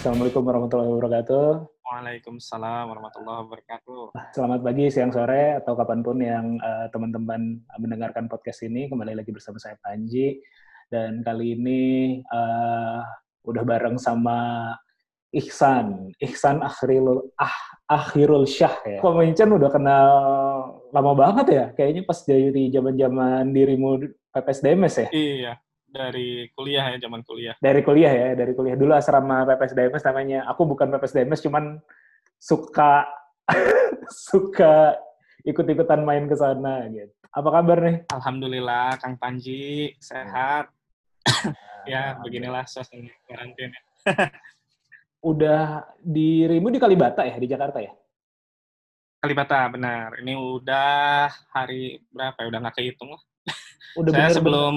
Assalamualaikum warahmatullahi wabarakatuh. Waalaikumsalam warahmatullahi wabarakatuh. Selamat pagi, siang, sore, atau kapan pun yang eh, teman-teman mendengarkan podcast ini. Kembali lagi bersama saya Panji. Dan kali ini eh, udah bareng sama Ihsan. Ihsan Akhirul, ah, Akhirul Syah ya. Kok udah kenal lama banget ya? Kayaknya pas dari zaman-zaman dirimu PPSDMS ya? Iya, dari kuliah ya, zaman kuliah. dari kuliah ya, dari kuliah dulu asrama PPS DMS namanya. Aku bukan PPS DMS, cuman suka suka ikut-ikutan main ke sana gitu. Apa kabar nih? Alhamdulillah, Kang Panji sehat. ya, beginilah suasana karantina. Udah dirimu di Kalibata ya, di Jakarta ya? Kalibata, benar. Ini udah hari berapa ya? Udah nggak kehitung lah. Udah saya sebelum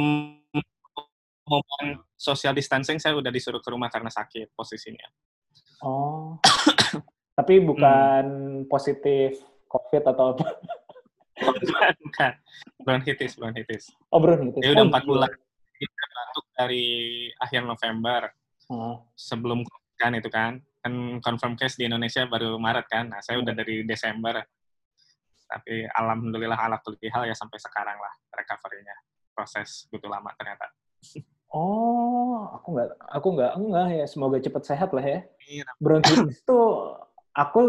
ngomong social distancing, saya udah disuruh ke rumah karena sakit posisinya. Oh. Tapi bukan positif COVID atau apa? Bukan, bukan. Bronkitis, bronkitis. Oh, bro, gitu. Dia udah Oh, empat iya. bulan. Dia batuk dari akhir November. Oh. sebelum COVID kan itu kan kan confirm case di Indonesia baru Maret kan nah saya udah dari Desember tapi alhamdulillah ala hal ya sampai sekarang lah recovery-nya proses butuh lama ternyata Oh, aku nggak, aku nggak enggak ya. Semoga cepat sehat lah ya. Bronkitis tuh aku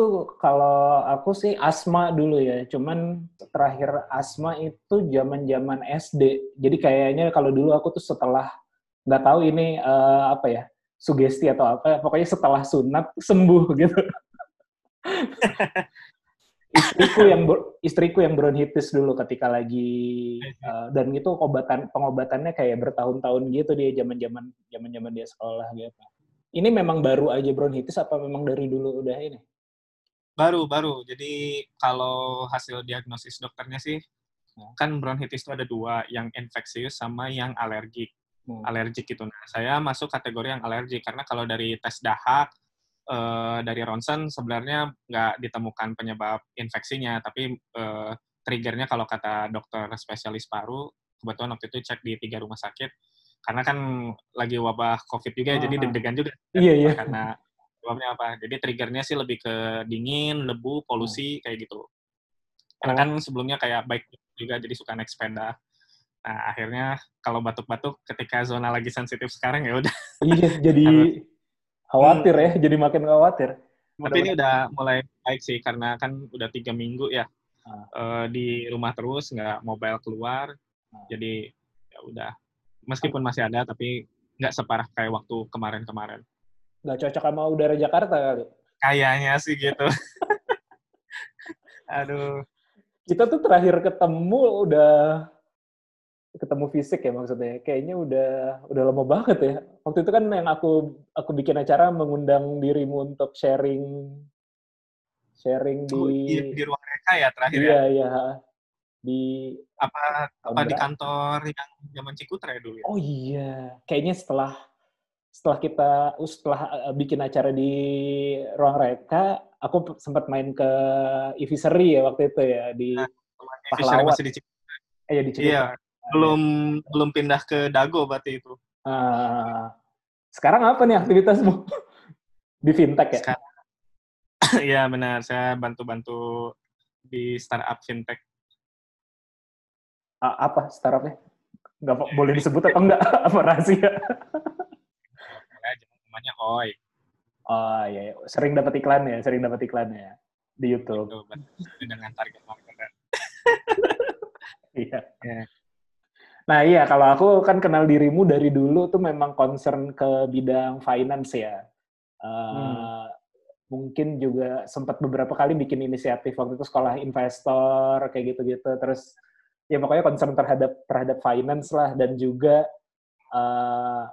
kalau aku sih asma dulu ya. Cuman terakhir asma itu zaman-zaman SD jadi kayaknya kalau dulu aku tuh setelah nggak tahu ini eh, apa ya sugesti atau apa. Pokoknya setelah sunat sembuh gitu istriku yang istriku yang bronkitis dulu ketika lagi eh, dan itu obatan pengobatannya kayak bertahun-tahun gitu dia zaman-zaman zaman-zaman dia sekolah gitu ini memang baru aja bronkitis apa memang dari dulu udah ini? baru baru jadi kalau hasil diagnosis dokternya sih Hmm. kan bronkitis itu ada dua yang infeksius sama yang alergik Hmm. alergik gitu nah saya masuk kategori yang alergik karena kalau dari tes dahak eh, dari ronsen sebenarnya nggak ditemukan penyebab infeksinya tapi eh, triggernya kalau kata dokter spesialis paru kebetulan waktu itu cek di tiga rumah sakit karena kan lagi wabah covid juga ya, jadi Ah. deg-degan juga Iya iya. karena sebabnya apa jadi triggernya sih lebih ke dingin lebu polusi kayak gitu karena Oh. kan sebelumnya kayak baik juga jadi suka naik sepeda nah akhirnya kalau batuk-batuk ketika zona lagi sensitif sekarang ya udah Iya jadi khawatir ya, jadi makin khawatir. tapi ini udah mulai baik sih karena kan udah tiga minggu ya Ah. eh, di rumah terus nggak mobile keluar Ah. jadi ya udah meskipun masih ada tapi nggak separah kayak waktu kemarin-kemarin nggak cocok sama udara Jakarta kali. kayaknya sih gitu aduh Kita tuh terakhir ketemu udah ketemu fisik ya maksudnya. Kayaknya udah udah lama banget ya. Waktu itu kan yang aku aku bikin acara mengundang dirimu untuk sharing sharing di Oh, iya, di ruang reka ya terakhir ya iya iya di apa apa di kantor yang zaman Cikutra ya dulu ya? Oh iya, kayaknya setelah setelah kita setelah uh, bikin acara di ruang reka, aku sempat main ke Iviseri ya waktu itu ya di Nah, Pahlawan. Masih di Cikutra. eh ya di Cirebon. Iya, belum belum pindah ke Dago berarti itu. Ah, sekarang apa nih aktivitasmu di fintech ya? Sekarang Iya benar, saya bantu-bantu di startup fintech. A- apa startupnya? Po- boleh disebut atau enggak? apa rahasia? Ya, namanya Oi. Oh iya, iya. sering dapat iklan ya, sering dapat iklan ya di YouTube. Itu dengan target market. Iya. Iya. Nah iya, kalau aku kan kenal dirimu dari dulu tuh memang concern ke bidang finance ya. Eh, Hmm. Mungkin juga sempat beberapa kali bikin inisiatif waktu itu sekolah investor kayak gitu-gitu. Terus ya pokoknya concern terhadap terhadap finance lah dan juga eh,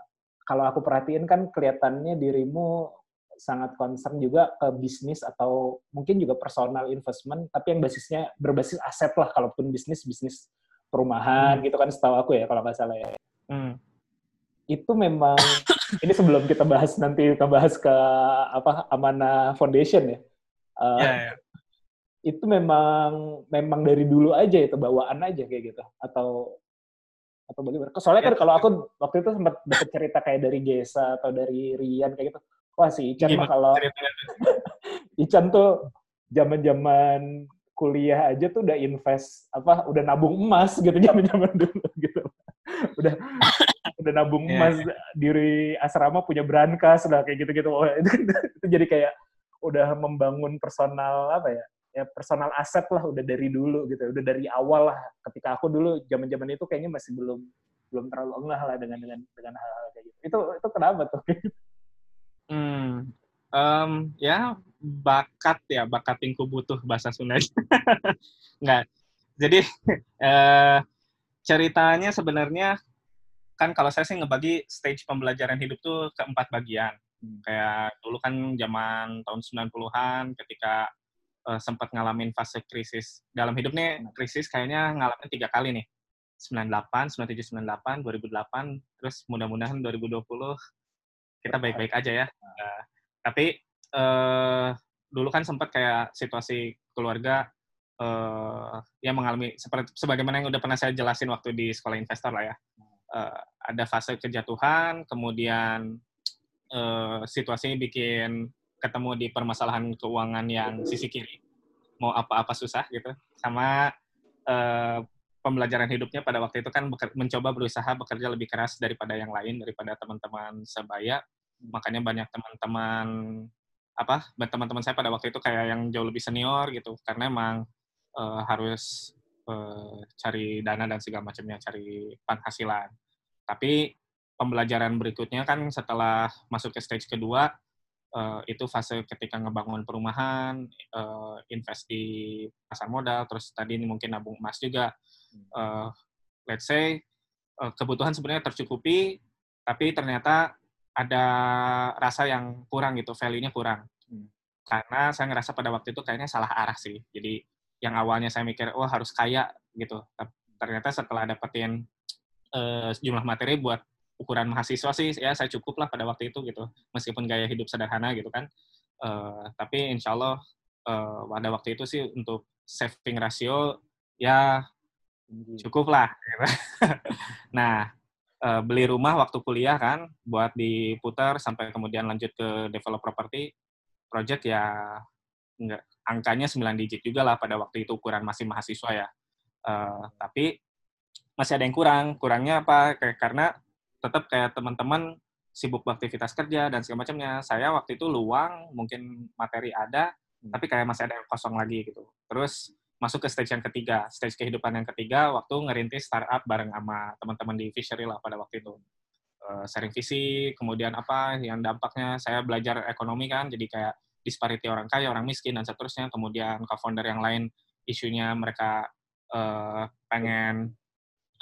kalau aku perhatiin kan kelihatannya dirimu sangat concern juga ke bisnis atau mungkin juga personal investment, tapi yang basisnya berbasis aset lah, kalaupun bisnis bisnis perumahan gitu kan setahu aku ya kalau nggak salah ya. Hmm. Itu memang ini sebelum kita bahas nanti kita bahas ke apa Amana Foundation ya. Uh, Ya, ya. Itu memang memang dari dulu aja itu bawaan aja kayak gitu atau atau bagaimana? Soalnya kan Ya. kalau aku waktu itu sempat dapat cerita kayak dari Gesa atau dari Rian kayak gitu. Wah si Ican mah kalau? Ican tuh zaman-zaman kuliah aja tuh udah invest apa udah nabung emas gitu zaman-zaman dulu gitu. udah udah nabung Iya, emas diri asrama punya brankas lah kayak gitu-gitu. Oh, itu, itu jadi kayak udah membangun personal apa ya? Ya personal aset lah udah dari dulu gitu. Udah dari awal lah. Ketika aku dulu zaman-zaman itu kayaknya masih belum belum terlalu engah lah dengan dengan dengan hal-hal kayak gitu. Itu itu kenapa tuh? Hmm. Em, ya bakat ya bakat tingku butuh bahasa Sunda. Enggak. Jadi eh, ceritanya sebenarnya kan kalau saya sih ngebagi stage pembelajaran hidup tuh ke empat bagian. Hmm. Kayak dulu kan zaman tahun 90-an ketika eh, sempat ngalamin fase krisis dalam hidup nih krisis kayaknya ngalamin tiga kali nih. 98, 97, 98, 2008, terus mudah-mudahan 2020 kita baik-baik aja ya. Eh, tapi eh, dulu kan sempat kayak situasi keluarga eh, yang mengalami seperti sebagaimana yang udah pernah saya jelasin waktu di sekolah investor lah ya. Eh, ada fase kejatuhan, kemudian eh, situasinya bikin ketemu di permasalahan keuangan yang sisi kiri, mau apa-apa susah gitu, sama eh, pembelajaran hidupnya pada waktu itu kan mencoba berusaha bekerja lebih keras daripada yang lain, daripada teman-teman sebaya. Makanya banyak teman-teman apa teman-teman saya pada waktu itu kayak yang jauh lebih senior gitu, karena emang eh, harus eh, cari dana dan segala macamnya, cari penghasilan. Tapi pembelajaran berikutnya kan setelah masuk ke stage kedua eh, itu fase ketika ngebangun perumahan, eh, invest di pasar modal, terus tadi ini mungkin nabung emas juga. Eh, let's say eh, kebutuhan sebenarnya tercukupi, tapi ternyata ada rasa yang kurang gitu, value-nya kurang. Karena saya ngerasa pada waktu itu kayaknya salah arah sih. Jadi yang awalnya saya mikir, wah harus kaya gitu. Ternyata setelah dapetin eh, sejumlah materi buat ukuran mahasiswa sih, ya saya cukup lah pada waktu itu gitu. Meskipun gaya hidup sederhana gitu kan. Eh, tapi insya Allah eh, pada waktu itu sih untuk saving rasio ya cukup lah. gitu. nah, beli rumah waktu kuliah kan, buat diputar sampai kemudian lanjut ke develop property project ya enggak angkanya 9 digit juga lah pada waktu itu ukuran masih mahasiswa ya. Eh, tapi masih ada yang kurang. Kurangnya apa? Kayak karena tetap kayak teman-teman sibuk beraktivitas kerja dan segala macamnya. Saya waktu itu luang, mungkin materi ada, tapi kayak masih ada yang kosong lagi gitu. Terus masuk ke stage yang ketiga, stage kehidupan yang ketiga waktu ngerintis startup bareng sama teman-teman di Fishery lah pada waktu itu. Eh, sharing visi, kemudian apa yang dampaknya saya belajar ekonomi kan, jadi kayak disparity orang kaya, orang miskin dan seterusnya. Kemudian co-founder yang lain isunya mereka eh, pengen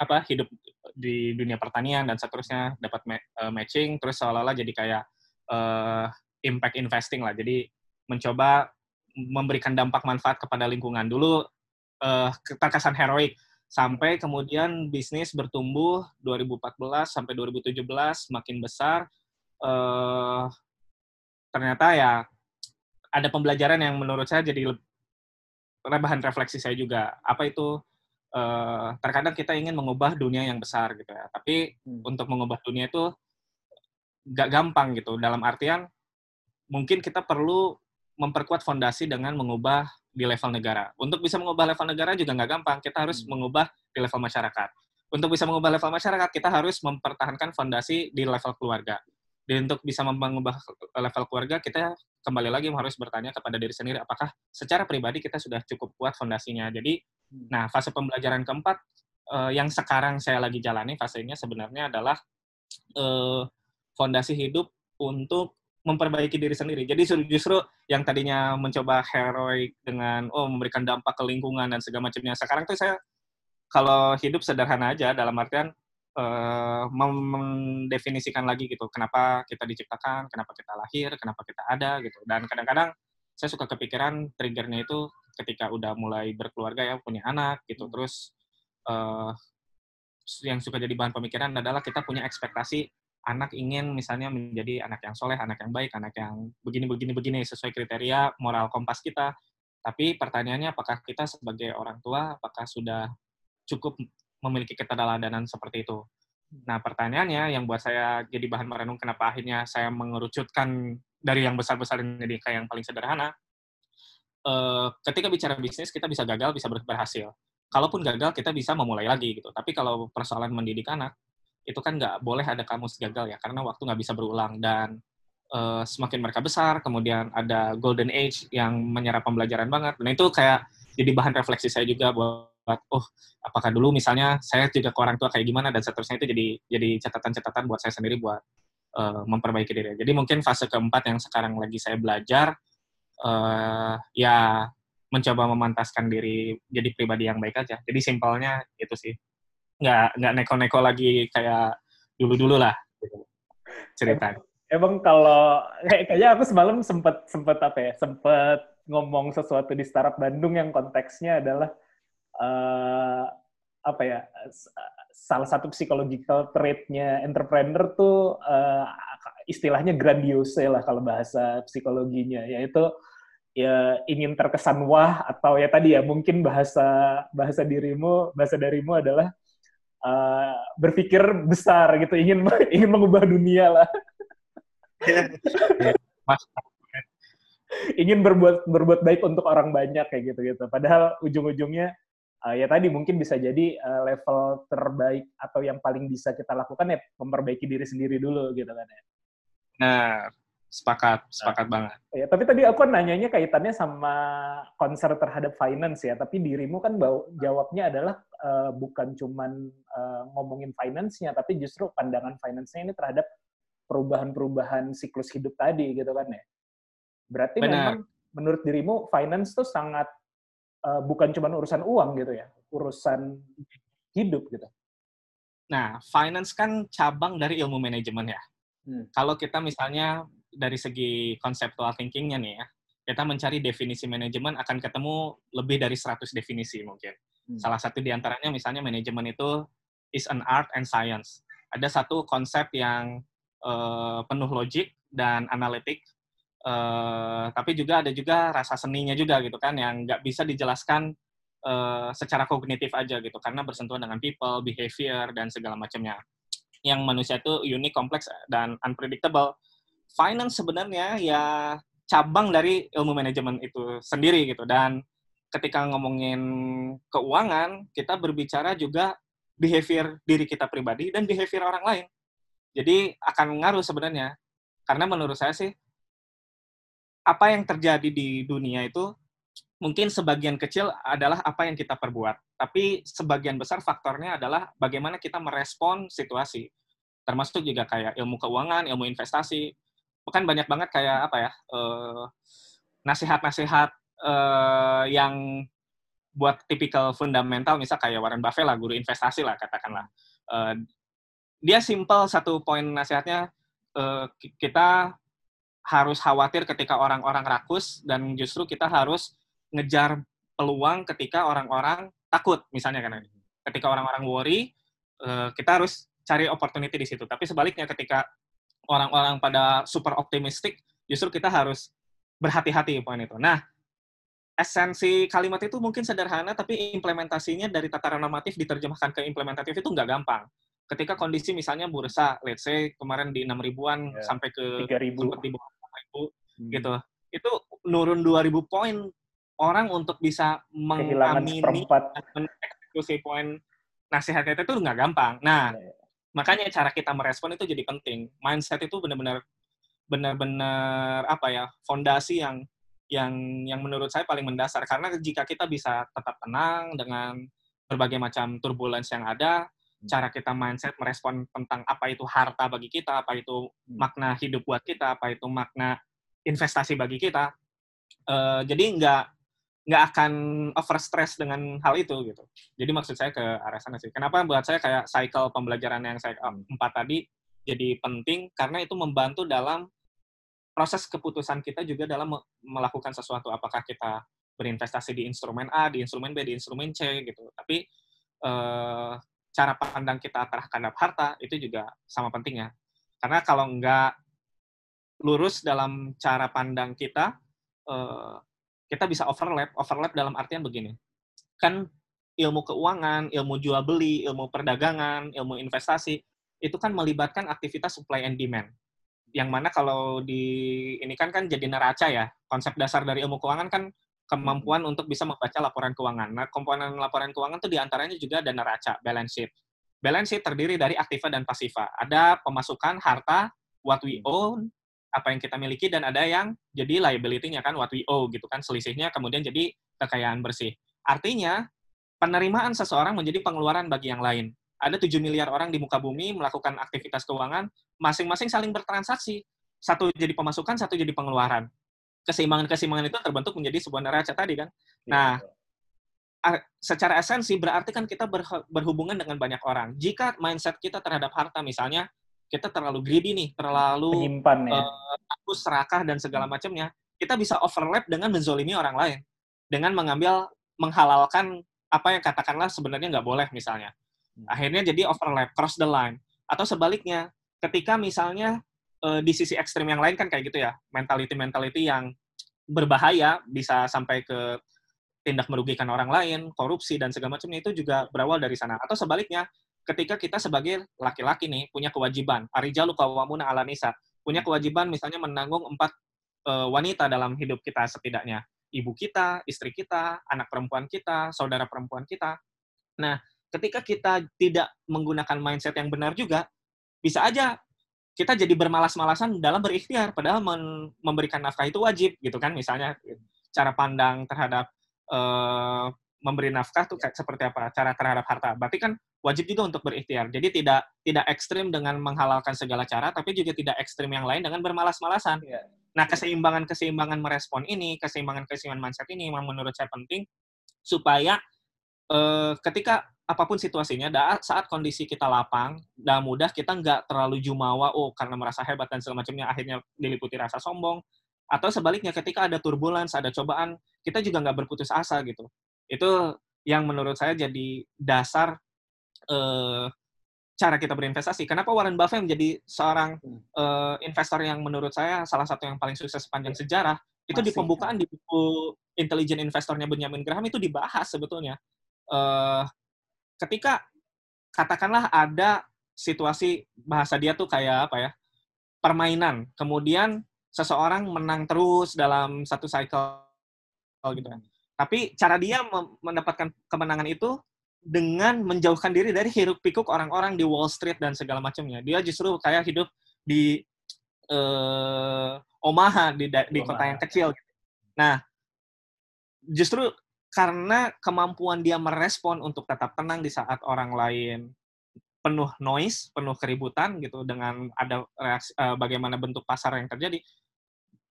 apa hidup di dunia pertanian dan seterusnya dapat ma- eh, matching terus seolah-olah jadi kayak eh, impact investing lah. Jadi mencoba memberikan dampak manfaat kepada lingkungan dulu eh, terkesan heroik sampai kemudian bisnis bertumbuh 2014 sampai 2017 makin besar eh, ternyata ya ada pembelajaran yang menurut saya jadi bahan refleksi saya juga apa itu eh, terkadang kita ingin mengubah dunia yang besar gitu ya tapi Hmm. untuk mengubah dunia itu gak gampang gitu dalam artian mungkin kita perlu memperkuat fondasi dengan mengubah di level negara. Untuk bisa mengubah level negara juga nggak gampang. Kita harus Hmm. mengubah di level masyarakat. Untuk bisa mengubah level masyarakat, kita harus mempertahankan fondasi di level keluarga. Dan untuk bisa mengubah level keluarga, kita kembali lagi harus bertanya kepada diri sendiri, apakah secara pribadi kita sudah cukup kuat fondasinya. Jadi, Hmm. nah fase pembelajaran keempat eh, yang sekarang saya lagi jalani fasenya sebenarnya adalah eh, fondasi hidup untuk memperbaiki diri sendiri. Jadi justru- yang tadinya mencoba heroik dengan oh memberikan dampak ke lingkungan dan segala macamnya. Sekarang tuh saya kalau hidup sederhana aja dalam artian mem- mendefinisikan lagi gitu kenapa kita diciptakan, kenapa kita lahir, kenapa kita ada gitu. Dan kadang-kadang saya suka kepikiran triggernya itu ketika udah mulai berkeluarga ya punya anak gitu. Terus eh, yang suka jadi bahan pemikiran adalah kita punya ekspektasi anak ingin misalnya menjadi anak yang soleh, anak yang baik, anak yang begini begini begini sesuai kriteria moral kompas kita. Tapi pertanyaannya apakah kita sebagai orang tua apakah sudah cukup memiliki keteladanan seperti itu? Nah, pertanyaannya yang buat saya jadi bahan merenung kenapa akhirnya saya mengerucutkan dari yang besar-besar jadi kayak yang paling sederhana. Eh, ketika bicara bisnis kita bisa gagal, bisa ber- berhasil. Kalaupun gagal kita bisa memulai lagi gitu. Tapi kalau persoalan mendidik anak itu kan nggak boleh ada kamus gagal ya karena waktu nggak bisa berulang dan eh, semakin mereka besar kemudian ada golden age yang menyerap pembelajaran banget dan itu kayak jadi bahan refleksi saya juga buat oh apakah dulu misalnya saya juga ke orang tua kayak gimana dan seterusnya itu jadi jadi catatan-catatan buat saya sendiri buat eh, memperbaiki diri. Jadi mungkin fase keempat yang sekarang lagi saya belajar eh ya mencoba memantaskan diri jadi pribadi yang baik aja. Jadi simpelnya itu sih. Nggak nggak neko-neko lagi kayak dulu-dulu lah cerita. Emang kalau kayak kayaknya aku semalam sempat sempat apa ya sempat ngomong sesuatu di startup Bandung yang konteksnya adalah eh, apa ya salah satu psychological trait-nya entrepreneur tuh eh, istilahnya grandiose lah kalau bahasa psikologinya yaitu ya ingin terkesan wah atau ya tadi ya mungkin bahasa bahasa dirimu bahasa darimu adalah eh, berpikir besar gitu ingin ingin mengubah dunia lah Mas, ingin berbuat berbuat baik untuk orang banyak kayak gitu gitu. Padahal ujung-ujungnya uh, ya tadi mungkin bisa jadi uh, level terbaik atau yang paling bisa kita lakukan ya memperbaiki diri sendiri dulu gitu kan ya. Nah, sepakat, sepakat banget. Ya, tapi tadi aku nanyanya kaitannya sama konser terhadap finance ya, tapi dirimu kan bau, jawabnya adalah uh, bukan cuman uh, ngomongin finance-nya, tapi justru pandangan finance-nya ini terhadap perubahan-perubahan siklus hidup tadi gitu kan ya. Berarti Benar. memang menurut dirimu finance tuh sangat uh, bukan cuma urusan uang gitu ya, urusan hidup gitu. Nah, finance kan cabang dari ilmu manajemen ya. Hmm. Kalau kita misalnya dari segi conceptual thinking-nya nih ya, kita mencari definisi manajemen akan ketemu lebih dari 100 definisi mungkin. Hmm. Salah satu di antaranya misalnya manajemen itu is an art and science. Ada satu konsep yang eh, penuh logik dan analitik, eh, tapi juga ada juga rasa seninya juga gitu kan, yang nggak bisa dijelaskan eh, secara kognitif aja gitu, karena bersentuhan dengan people, behavior, dan segala macamnya. Yang manusia itu unik, kompleks, dan unpredictable. Finance sebenarnya ya cabang dari ilmu manajemen itu sendiri gitu, dan ketika ngomongin keuangan, kita berbicara juga behavior diri kita pribadi dan behavior orang lain. Jadi akan ngaruh sebenarnya. Karena menurut saya sih, apa yang terjadi di dunia itu mungkin sebagian kecil adalah apa yang kita perbuat. Tapi sebagian besar faktornya adalah bagaimana kita merespon situasi. Termasuk juga kayak ilmu keuangan, ilmu investasi. Bukan banyak banget kayak apa ya, eh, nasihat-nasihat eh, yang buat tipikal fundamental, misal kayak Warren Buffett lah, guru investasi lah katakanlah. Eh, dia simple satu poin nasihatnya, ki- kita harus khawatir ketika orang-orang rakus dan justru kita harus ngejar peluang ketika orang-orang takut misalnya kan ketika orang-orang worry eh, kita harus cari opportunity di situ tapi sebaliknya ketika orang-orang pada super optimistik justru kita harus berhati-hati poin itu nah esensi kalimat itu mungkin sederhana tapi implementasinya dari tataran normatif diterjemahkan ke implementatif itu nggak gampang ketika kondisi misalnya bursa let's say kemarin di 6 ribuan Ya. sampai ke 3000 sempat di bawah 6.000 Hmm. gitu. Itu nurun 2000 poin orang untuk bisa mengamini dan mengeksekusi poin nasihatnya itu nggak gampang. Nah, Ya, ya. Makanya cara kita merespon itu jadi penting. Mindset itu benar-benar benar-benar apa ya fondasi yang yang yang menurut saya paling mendasar karena jika kita bisa tetap tenang dengan berbagai macam turbulence yang ada, cara kita mindset merespon tentang apa itu harta bagi kita, apa itu makna hidup buat kita, apa itu makna investasi bagi kita. Eh, jadi nggak nggak akan over stress dengan hal itu gitu. Jadi maksud saya ke arah sana sih. Kenapa buat saya kayak cycle pembelajaran yang saya empat tadi jadi penting karena itu membantu dalam proses keputusan kita juga dalam me- melakukan sesuatu. Apakah kita berinvestasi di instrumen A, di instrumen B, di instrumen C gitu. Tapi eh, cara pandang kita terhadap harta itu juga sama pentingnya. Karena kalau nggak lurus dalam cara pandang kita, eh, kita bisa overlap. Overlap dalam artian begini, kan ilmu keuangan, ilmu jual beli, ilmu perdagangan, ilmu investasi itu kan melibatkan aktivitas supply and demand. Yang mana kalau di ini kan kan jadi neraca ya. Konsep dasar dari ilmu keuangan kan kemampuan untuk bisa membaca laporan keuangan. Nah, komponen laporan keuangan itu di antaranya juga ada neraca, balance sheet. Balance sheet terdiri dari aktiva dan pasiva. Ada pemasukan harta, what we own, apa yang kita miliki, dan ada yang jadi liability-nya kan, what we owe gitu kan, selisihnya kemudian jadi kekayaan bersih. Artinya, penerimaan seseorang menjadi pengeluaran bagi yang lain. Ada 7 miliar orang di muka bumi melakukan aktivitas keuangan, masing-masing saling bertransaksi. Satu jadi pemasukan, satu jadi pengeluaran. Keseimbangan-keseimbangan itu terbentuk menjadi sebuah neraca tadi kan. Nah, a- secara esensi berarti kan kita berh- berhubungan dengan banyak orang. Jika mindset kita terhadap harta misalnya, kita terlalu greedy nih, terlalu Penyimpan ya. aku serakah dan segala macamnya, kita bisa overlap dengan menzolimi orang lain. Dengan mengambil, menghalalkan apa yang katakanlah sebenarnya nggak boleh misalnya. Akhirnya jadi overlap, cross the line. Atau sebaliknya, ketika misalnya eh, di sisi ekstrim yang lain kan kayak gitu ya, mentality-mentality yang berbahaya, bisa sampai ke tindak merugikan orang lain, korupsi, dan segala macamnya itu juga berawal dari sana. Atau sebaliknya, ketika kita sebagai laki-laki nih punya kewajiban, arijalu kawamuna ala nisa, punya kewajiban misalnya menanggung empat eh, wanita dalam hidup kita setidaknya. Ibu kita, istri kita, anak perempuan kita, saudara perempuan kita. Nah, ketika kita tidak menggunakan mindset yang benar juga, bisa aja kita jadi bermalas-malasan dalam berikhtiar, padahal memberikan nafkah itu wajib, gitu kan, misalnya cara pandang terhadap eh, memberi nafkah tuh seperti apa, cara terhadap harta. Berarti kan wajib juga untuk berikhtiar. Jadi tidak tidak ekstrim dengan menghalalkan segala cara, tapi juga tidak ekstrim yang lain dengan bermalas-malasan. Iya. Nah, keseimbangan-keseimbangan merespon ini, keseimbangan-keseimbangan mindset ini memang menurut saya penting supaya eh, ketika apa pun situasinya, saat kondisi kita lapang dan mudah, kita nggak terlalu jumawa, oh karena merasa hebat dan segala macamnya, akhirnya diliputi rasa sombong. Atau sebaliknya, ketika ada turbulence, ada cobaan, kita juga nggak berputus asa gitu. Itu yang menurut saya jadi dasar eh, cara kita berinvestasi. Kenapa Warren Buffett menjadi seorang eh, investor yang menurut saya salah satu yang paling sukses sepanjang sejarah? Itu di pembukaan di buku Intelligent Investornya Benjamin Graham itu dibahas sebetulnya. Eh, ketika katakanlah ada situasi bahasa dia tuh kayak apa ya permainan kemudian seseorang menang terus dalam satu cycle gitu kan tapi cara dia mendapatkan kemenangan itu dengan menjauhkan diri dari hiruk pikuk orang-orang di Wall Street dan segala macamnya. Dia justru kayak hidup di eh, Omaha di di kota yang kecil. Nah justru karena kemampuan dia merespon untuk tetap tenang di saat orang lain penuh noise, penuh keributan gitu dengan ada reaksi eh, bagaimana bentuk pasar yang terjadi,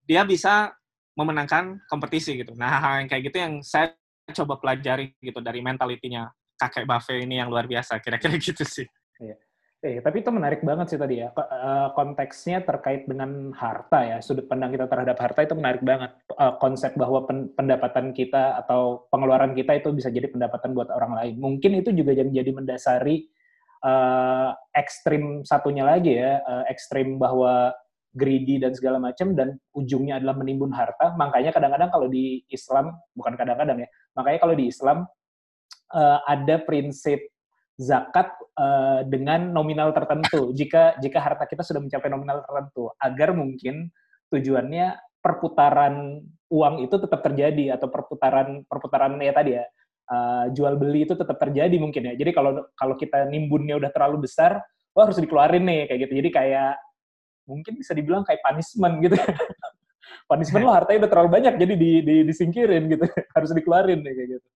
dia bisa memenangkan kompetisi gitu. Nah, hal yang kayak gitu yang saya coba pelajari gitu dari mentalitinya kakek Buffett ini yang luar biasa, kira-kira gitu sih. Eh, tapi itu menarik banget sih tadi ya. Eh, Konteksnya terkait dengan harta ya. Sudut pandang kita terhadap harta itu menarik banget. Eh, Konsep bahwa pen- pendapatan kita atau pengeluaran kita itu bisa jadi pendapatan buat orang lain. Mungkin itu juga yang jadi mendasari eh, ekstrim satunya lagi ya. Ekstrim bahwa greedy dan segala macam dan ujungnya adalah menimbun harta. Makanya kadang-kadang kalau di Islam, bukan kadang-kadang ya, makanya kalau di Islam eh, ada prinsip zakat eh, dengan nominal tertentu. Jika jika harta kita sudah mencapai nominal tertentu agar mungkin tujuannya perputaran uang itu tetap terjadi atau perputaran perputaran ya tadi ya eh, jual beli itu tetap terjadi mungkin ya. Jadi kalau kalau kita nimbunnya udah terlalu besar lo harus dikeluarin nih kayak gitu. Jadi kayak mungkin bisa dibilang kayak punishment gitu. Punishment lo hartanya udah terlalu banyak jadi di, di- disingkirin gitu. Harus dikeluarin nih kayak gitu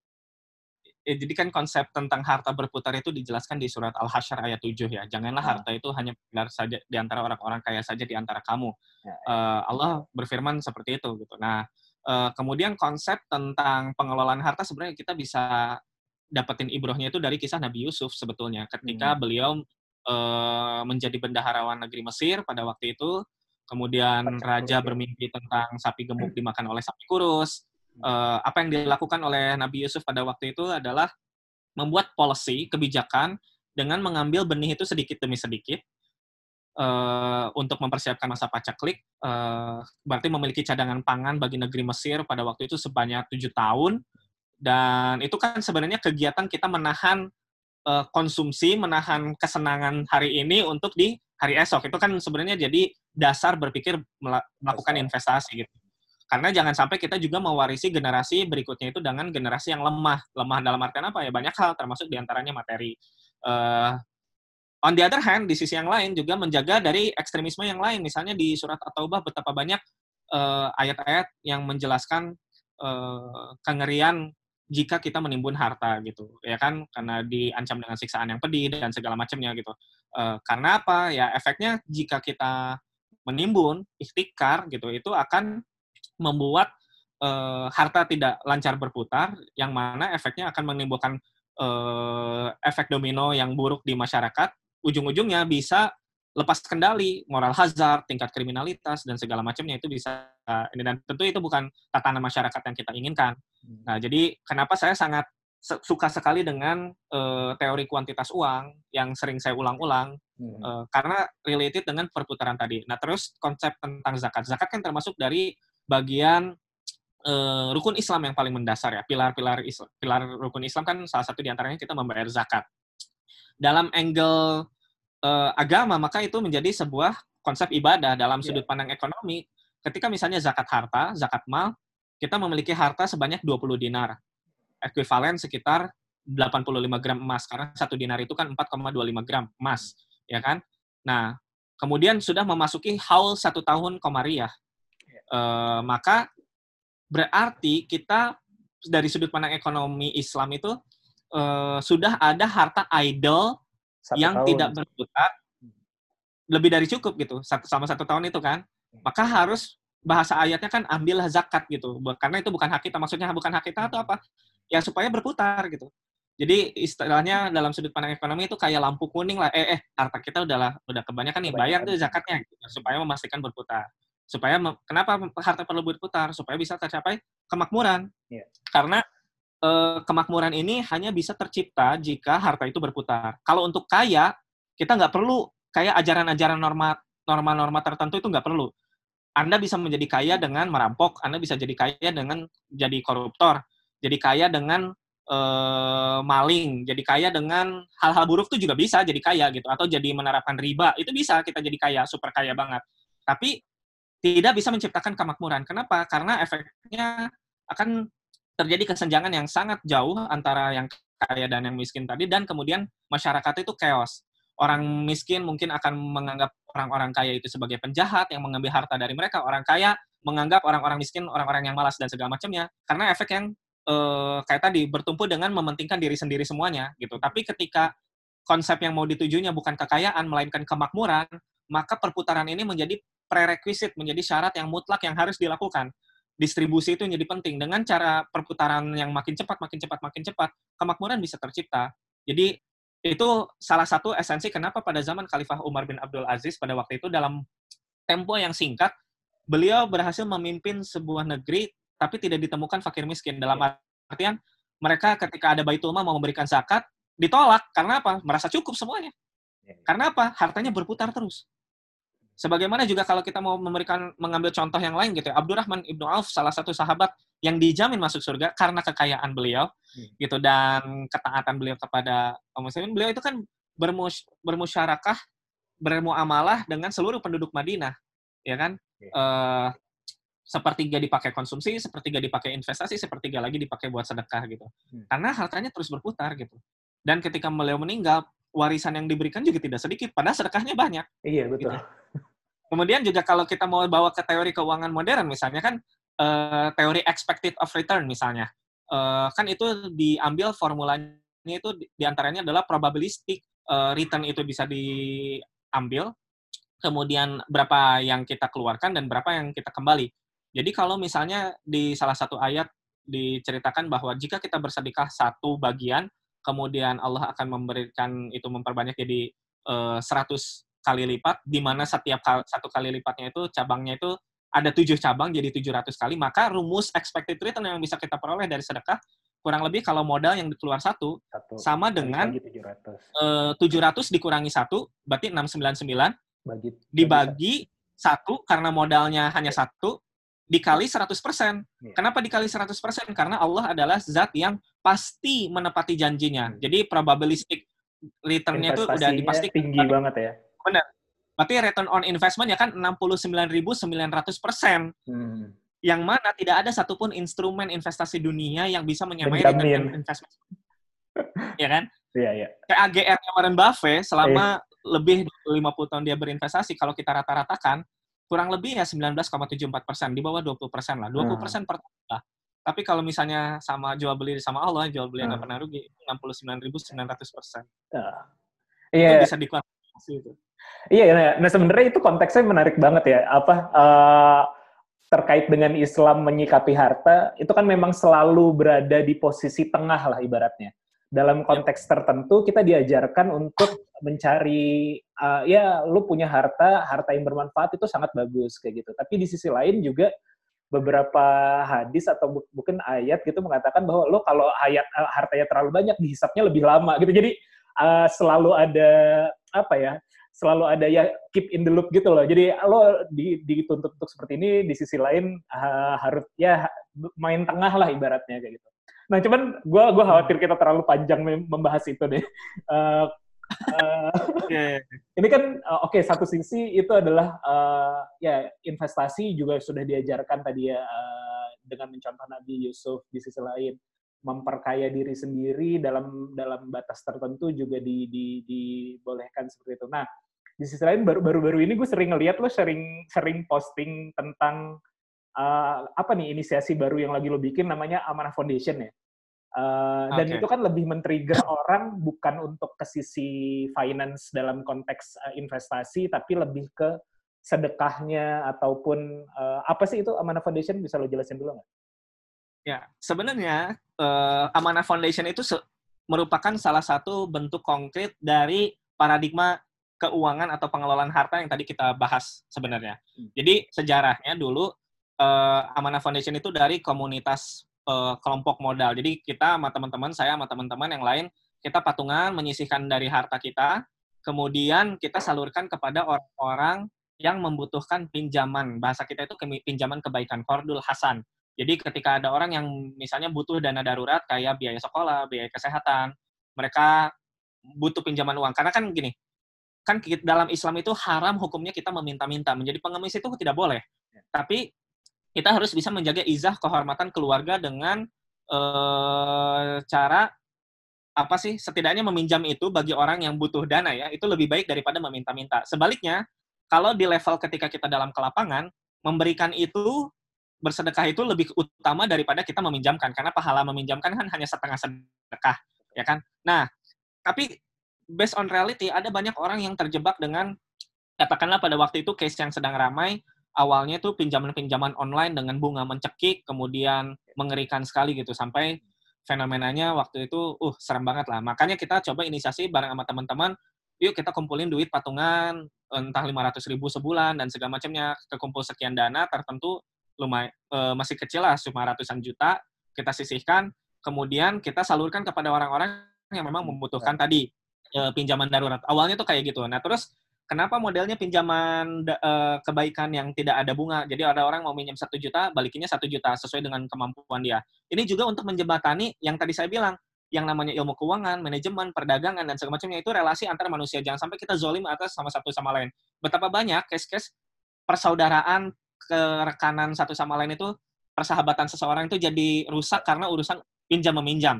Eh, jadi kan konsep tentang harta berputar itu dijelaskan di surat Al-Hasyr ayat 7 ya. Janganlah Ah. harta itu hanya benar saja di antara orang-orang kaya saja di antara kamu. Ya, Eh, Allah berfirman seperti itu gitu. Nah, Eh, kemudian konsep tentang pengelolaan harta sebenarnya kita bisa dapetin ibrohnya itu dari kisah Nabi Yusuf sebetulnya. Ketika Hmm. beliau eh, menjadi bendaharawan negeri Mesir pada waktu itu, kemudian raja ya. bermimpi tentang sapi gemuk dimakan oleh sapi kurus. Eh, apa yang dilakukan oleh Nabi Yusuf pada waktu itu adalah membuat policy, kebijakan, dengan mengambil benih itu sedikit demi sedikit, eh, untuk mempersiapkan masa pacaklik, eh, berarti memiliki cadangan pangan bagi negeri Mesir pada waktu itu sebanyak tujuh tahun, dan itu kan sebenarnya kegiatan kita menahan eh, konsumsi, menahan kesenangan hari ini untuk di hari esok. Itu kan sebenarnya jadi dasar berpikir mela- melakukan investasi gitu. Karena jangan sampai kita juga mewarisi generasi berikutnya itu dengan generasi yang lemah. Lemah dalam artian apa ya? Banyak hal, termasuk di antaranya materi. Eh, on the other hand, di sisi yang lain juga menjaga dari ekstremisme yang lain. Misalnya di surat At-Taubah betapa banyak eh, ayat-ayat yang menjelaskan eh, kengerian jika kita menimbun harta gitu, ya kan? Karena diancam dengan siksaan yang pedih dan segala macamnya gitu. Eh, karena apa? Ya efeknya jika kita menimbun ikhtikar gitu, itu akan membuat eh, harta tidak lancar berputar, yang mana efeknya akan menimbulkan eh, efek domino yang buruk di masyarakat. Ujung-ujungnya bisa lepas kendali, moral hazard, tingkat kriminalitas dan segala macamnya itu bisa ini dan tentu itu bukan tatanan masyarakat yang kita inginkan. Nah, jadi kenapa saya sangat suka sekali dengan eh, teori kuantitas uang yang sering saya ulang-ulang Hmm. Eh, karena related dengan perputaran tadi. Nah, terus konsep tentang zakat. Zakat kan termasuk dari bagian eh, rukun Islam yang paling mendasar ya. Pilar-pilar Islam, pilar rukun Islam kan salah satu di antaranya kita membayar zakat. Dalam angle eh, agama, maka itu menjadi sebuah konsep ibadah dalam Iya. sudut pandang ekonomi. Ketika misalnya zakat harta, zakat mal, kita memiliki harta sebanyak 20 dinar. Ekuivalen sekitar 85 gram emas. Karena satu dinar itu kan 4,25 gram emas ya kan? Nah, kemudian sudah memasuki haul satu tahun komariah. Eh, maka berarti kita dari sudut pandang ekonomi Islam itu eh, sudah ada harta idle Satu yang tahun. tidak berputar lebih dari cukup gitu satu sama satu tahun itu kan. Maka harus bahasa ayatnya kan ambillah zakat gitu. Karena itu bukan hak kita maksudnya bukan hak kita atau apa? Ya supaya berputar gitu. Jadi istilahnya dalam sudut pandang ekonomi itu kayak lampu kuning lah. Eh eh harta kita udahlah udah kebanyakan nih bayar tuh zakatnya gitu, supaya memastikan berputar supaya kenapa harta perlu berputar supaya bisa tercapai kemakmuran Iya. karena eh, kemakmuran ini hanya bisa tercipta jika harta itu berputar kalau untuk kaya kita nggak perlu kayak ajaran-ajaran norma norma-norma tertentu itu nggak perlu anda bisa menjadi kaya dengan merampok, Anda bisa jadi kaya dengan jadi koruptor, jadi kaya dengan eh, maling, jadi kaya dengan hal-hal buruk itu juga bisa jadi kaya gitu, atau jadi menerapkan riba itu bisa kita jadi kaya, super kaya banget. Tapi tidak bisa menciptakan kemakmuran. Kenapa? Karena efeknya akan terjadi kesenjangan yang sangat jauh antara yang kaya dan yang miskin tadi, dan kemudian masyarakat itu chaos orang miskin mungkin akan menganggap orang-orang kaya itu sebagai penjahat yang mengambil harta dari mereka. Orang kaya menganggap orang-orang miskin orang-orang yang malas dan segala macamnya. Karena efek yang eh, kayak tadi bertumpu dengan mementingkan diri sendiri semuanya gitu. Tapi ketika konsep yang mau ditujunya bukan kekayaan melainkan kemakmuran, maka perputaran ini menjadi prerequisite, menjadi syarat yang mutlak yang harus dilakukan. Distribusi itu menjadi penting. Dengan cara perputaran yang makin cepat, makin cepat, makin cepat, kemakmuran bisa tercipta. Jadi itu salah satu esensi kenapa pada zaman Khalifah Umar bin Abdul Aziz pada waktu itu dalam tempo yang singkat beliau berhasil memimpin sebuah negeri tapi tidak ditemukan fakir miskin. Dalam artian mereka ketika ada baitul mal mau memberikan zakat ditolak. Karena apa? Merasa cukup semuanya. Karena apa? Hartanya berputar terus sebagaimana juga kalau kita mau memberikan mengambil contoh yang lain gitu ya Abdurrahman ibnu Auf salah satu sahabat yang dijamin masuk surga karena kekayaan beliau gitu dan ketaatan beliau kepada kaum muslimin. Beliau itu kan bermus bermusyarakah bermuamalah dengan seluruh penduduk Madinah ya kan? Eh, sepertiga dipakai konsumsi sepertiga dipakai investasi sepertiga lagi dipakai buat sedekah gitu. Hmm. karena hartanya terus berputar gitu. Dan ketika beliau meninggal warisan yang diberikan juga tidak sedikit padahal sedekahnya banyak Iya betul. Kemudian juga kalau kita mau bawa ke teori keuangan modern, misalnya kan eh, teori expected of return misalnya, Eh, kan itu diambil formulanya itu di- di antaranya adalah probabilistic eh, return itu bisa diambil, kemudian berapa yang kita keluarkan dan berapa yang kita kembali. Jadi kalau misalnya di salah satu ayat diceritakan bahwa jika kita bersedekah satu bagian, kemudian Allah akan memberikan itu memperbanyak jadi eh, 100 kali lipat, di mana setiap kal- satu kali lipatnya itu cabangnya itu ada tujuh cabang jadi 700 kali, maka rumus expected return yang bisa kita peroleh dari sedekah kurang lebih kalau modal yang keluar satu Satu. sama dengan Bagi 700. eh, 700 dikurangi satu berarti 699 Bagi dibagi satu karena modalnya hanya satu dikali 100%. Iya. Kenapa dikali 100%? Karena Allah adalah zat yang pasti menepati janjinya. Hmm. Jadi probabilistic return-nya itu udah dipastikan. tinggi banget ya. Berarti return on investment ya kan 69.900%. Hmm. Yang mana tidak ada satupun instrumen investasi dunia yang bisa menyamai Menjamin. return on investment. ya kan? Iya, iya. AGR-nya Warren Buffett selama Iya. lebih dari 50 tahun dia berinvestasi, kalau kita rata-ratakan, kurang lebih ya 19,74 persen, di bawah 20 persen lah. 20 persen per tahun lah. Tapi kalau misalnya sama jual beli sama Allah, jual beli nggak Hmm. pernah rugi, 69.900 persen. Itu Iya, bisa dikuantifikasi itu. Iya, nah, nah sebenarnya itu konteksnya menarik banget ya. Apa eh, terkait dengan Islam menyikapi harta itu kan memang selalu berada di posisi tengah lah ibaratnya. Dalam konteks tertentu kita diajarkan untuk mencari eh, ya lu punya harta, harta yang bermanfaat itu sangat bagus kayak gitu. Tapi di sisi lain juga beberapa hadis atau mungkin ayat gitu mengatakan bahwa lo kalau hayat eh, hartanya terlalu banyak dihisapnya lebih lama gitu. Jadi eh, selalu ada apa ya? Selalu ada ya keep in the loop gitu loh. Jadi lo di- dituntut untuk seperti ini, di sisi lain ah, harus ya main tengah lah ibaratnya kayak gitu. Nah cuman gue gua khawatir kita terlalu panjang mem- membahas itu deh. Eh, eh, Iya, ini kan eh, oke satu sisi itu adalah eh, ya investasi juga sudah diajarkan tadi ya eh, dengan mencontoh Nabi Yusuf di sisi lain memperkaya diri sendiri dalam dalam batas tertentu juga di, di- dibolehkan seperti itu. Nah di sisi lain baru baru baru ini gue sering ngeliat lo sering sering posting tentang eh, apa nih inisiasi baru yang lagi lo bikin namanya Amanah Foundation ya. Eh, dan Oke. itu kan lebih men-trigger orang bukan untuk ke sisi finance dalam konteks eh, investasi, tapi lebih ke sedekahnya ataupun eh, apa sih itu Amanah Foundation bisa lo jelasin dulu nggak? Ya, sebenarnya eh, Amanah Foundation itu merupakan salah satu bentuk konkret dari paradigma keuangan atau pengelolaan harta yang tadi kita bahas sebenarnya. Hmm. Jadi sejarahnya dulu eh, Amanah Foundation itu dari komunitas eh, kelompok modal. Jadi kita sama teman-teman, saya sama teman-teman yang lain, kita patungan menyisihkan dari harta kita, kemudian kita salurkan kepada orang-orang yang membutuhkan pinjaman. Bahasa kita itu pinjaman kebaikan, Kordul Hasan. Jadi ketika ada orang yang misalnya butuh dana darurat kayak biaya sekolah, biaya kesehatan, mereka butuh pinjaman uang. Karena kan gini, kan dalam Islam itu haram hukumnya kita meminta-minta. Menjadi pengemis itu tidak boleh. Tapi kita harus bisa menjaga izah kehormatan keluarga dengan eh, cara apa sih setidaknya meminjam itu bagi orang yang butuh dana ya itu lebih baik daripada meminta-minta. Sebaliknya kalau di level ketika kita dalam kelapangan memberikan itu bersedekah itu lebih utama daripada kita meminjamkan karena pahala meminjamkan kan hanya setengah sedekah ya kan. Nah tapi based on reality ada banyak orang yang terjebak dengan katakanlah pada waktu itu case yang sedang ramai awalnya tuh pinjaman-pinjaman online dengan bunga mencekik kemudian mengerikan sekali gitu sampai fenomenanya waktu itu uh serem banget lah. Makanya kita coba inisiasi bareng sama teman-teman yuk kita kumpulin duit patungan entah 500 ribu sebulan dan segala macamnya. Kekumpul sekian dana tertentu lumayan eh, masih kecil lah cuma ratusan juta kita sisihkan. Kemudian kita salurkan kepada orang-orang yang memang membutuhkan tadi eh, pinjaman darurat awalnya tuh kayak gitu nah terus kenapa modelnya pinjaman eh, kebaikan yang tidak ada bunga jadi ada orang mau minjem satu juta balikinnya satu juta sesuai dengan kemampuan dia ini juga untuk menjembatani yang tadi saya bilang yang namanya ilmu keuangan, manajemen, perdagangan, dan segala macamnya itu relasi antar manusia. Jangan sampai kita zolim atas sama satu sama lain. Betapa banyak case-case persaudaraan, kerekanan satu sama lain itu, persahabatan seseorang itu jadi rusak karena urusan pinjam meminjam.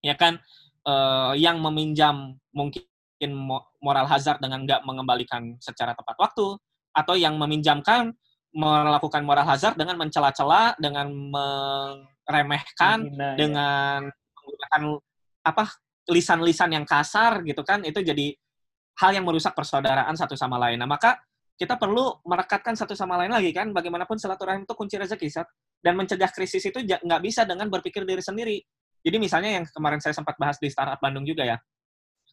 Ya kan, Eh, yang meminjam mungkin mo- moral hazard dengan nggak mengembalikan secara tepat waktu, atau yang meminjamkan melakukan moral hazard dengan mencela-cela, dengan meremehkan, Menghina, ya. dengan menggunakan apa lisan-lisan yang kasar gitu kan itu jadi hal yang merusak persaudaraan satu sama lain. Nah, maka kita perlu merekatkan satu sama lain lagi kan. Bagaimanapun silaturahim itu kunci rezeki, Sat. Dan mencegah krisis itu nggak bisa dengan berpikir diri sendiri. Jadi misalnya yang kemarin saya sempat bahas di Startup Bandung juga ya.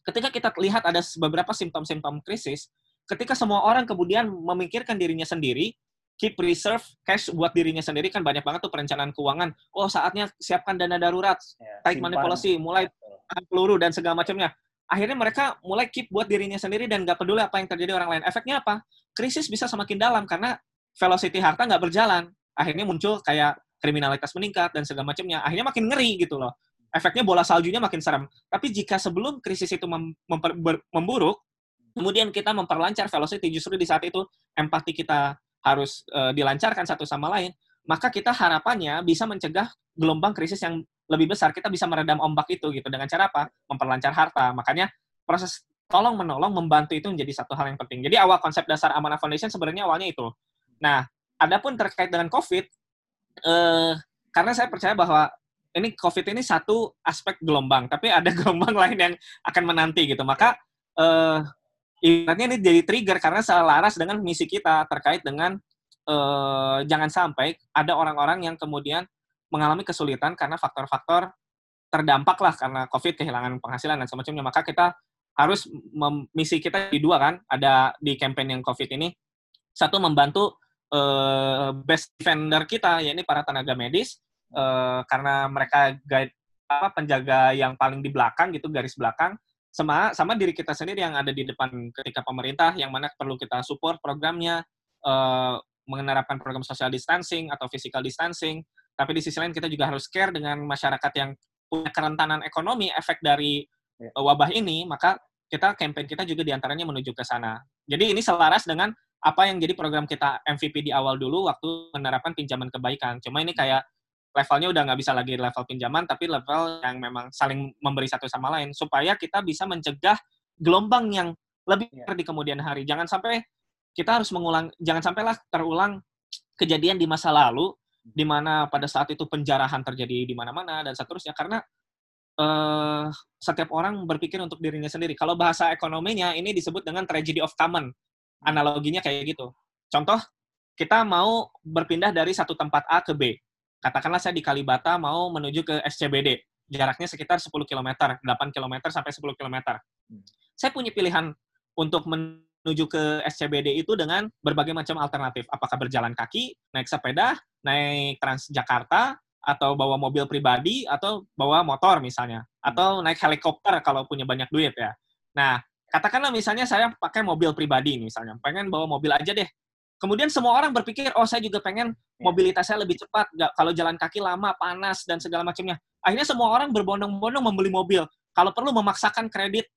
Ketika kita lihat ada beberapa simptom-simptom krisis, ketika semua orang kemudian memikirkan dirinya sendiri, keep reserve cash buat dirinya sendiri kan banyak banget tuh perencanaan keuangan. Oh, saatnya siapkan dana darurat, Ya, tarik simpan. money policy, mulai peluru dan segala macamnya. Akhirnya mereka mulai keep buat dirinya sendiri dan nggak peduli apa yang terjadi orang lain. Efeknya apa? Krisis bisa semakin dalam karena velocity harta nggak berjalan. Akhirnya muncul kayak kriminalitas meningkat dan segala macamnya. Akhirnya makin ngeri gitu loh. Efeknya bola saljunya makin serem. Tapi jika sebelum krisis itu mem- memburuk, kemudian kita memperlancar velocity justru di saat itu empati kita harus eh, dilancarkan satu sama lain, maka kita harapannya bisa mencegah gelombang krisis yang lebih besar. Kita bisa meredam ombak itu gitu dengan cara apa? Memperlancar harta. Makanya proses tolong menolong membantu itu menjadi satu hal yang penting. Jadi awal konsep dasar Amanah Foundation sebenarnya awalnya itu. Nah, adapun terkait dengan COVID, eh, karena saya percaya bahwa ini COVID ini satu aspek gelombang, tapi ada gelombang lain yang akan menanti gitu. Maka eh, ibaratnya ini jadi trigger karena selaras dengan misi kita terkait dengan eh, jangan sampai ada orang-orang yang kemudian mengalami kesulitan karena faktor-faktor terdampak lah karena COVID, kehilangan penghasilan dan semacamnya. Maka kita harus misi kita di dua kan, ada di campaign yang COVID ini. Satu membantu eh, best defender kita, yakni para tenaga medis, eh, karena mereka guide apa penjaga yang paling di belakang gitu garis belakang sama sama diri kita sendiri yang ada di depan ketika pemerintah yang mana perlu kita support programnya eh, menerapkan program social distancing atau physical distancing. Tapi di sisi lain kita juga harus care dengan masyarakat yang punya kerentanan ekonomi efek dari eh, wabah ini maka kita campaign kita juga di antaranya menuju ke sana. Jadi ini selaras dengan apa yang jadi program kita MVP di awal dulu waktu menerapkan pinjaman kebaikan. Cuma ini kayak levelnya udah nggak bisa lagi level pinjaman, tapi level yang memang saling memberi satu sama lain, supaya kita bisa mencegah gelombang yang lebih besar di kemudian hari. Jangan sampai kita harus mengulang, jangan sampailah terulang kejadian di masa lalu, di mana pada saat itu penjarahan terjadi di mana-mana, dan seterusnya, karena eh, setiap orang berpikir untuk dirinya sendiri. Kalau bahasa ekonominya, ini disebut dengan tragedy of common. Analoginya kayak gitu. Contoh, kita mau berpindah dari satu tempat A ke B katakanlah saya di Kalibata mau menuju ke SCBD, jaraknya sekitar 10 km, 8 km sampai 10 km. Saya punya pilihan untuk menuju ke SCBD itu dengan berbagai macam alternatif. Apakah berjalan kaki, naik sepeda, naik Transjakarta, atau bawa mobil pribadi, atau bawa motor misalnya. Atau naik helikopter kalau punya banyak duit ya. Nah, katakanlah misalnya saya pakai mobil pribadi misalnya, pengen bawa mobil aja deh. Kemudian semua orang berpikir, oh saya juga pengen mobilitasnya lebih cepat, nggak kalau jalan kaki lama, panas dan segala macamnya. Akhirnya semua orang berbondong-bondong membeli mobil. Kalau perlu memaksakan kredit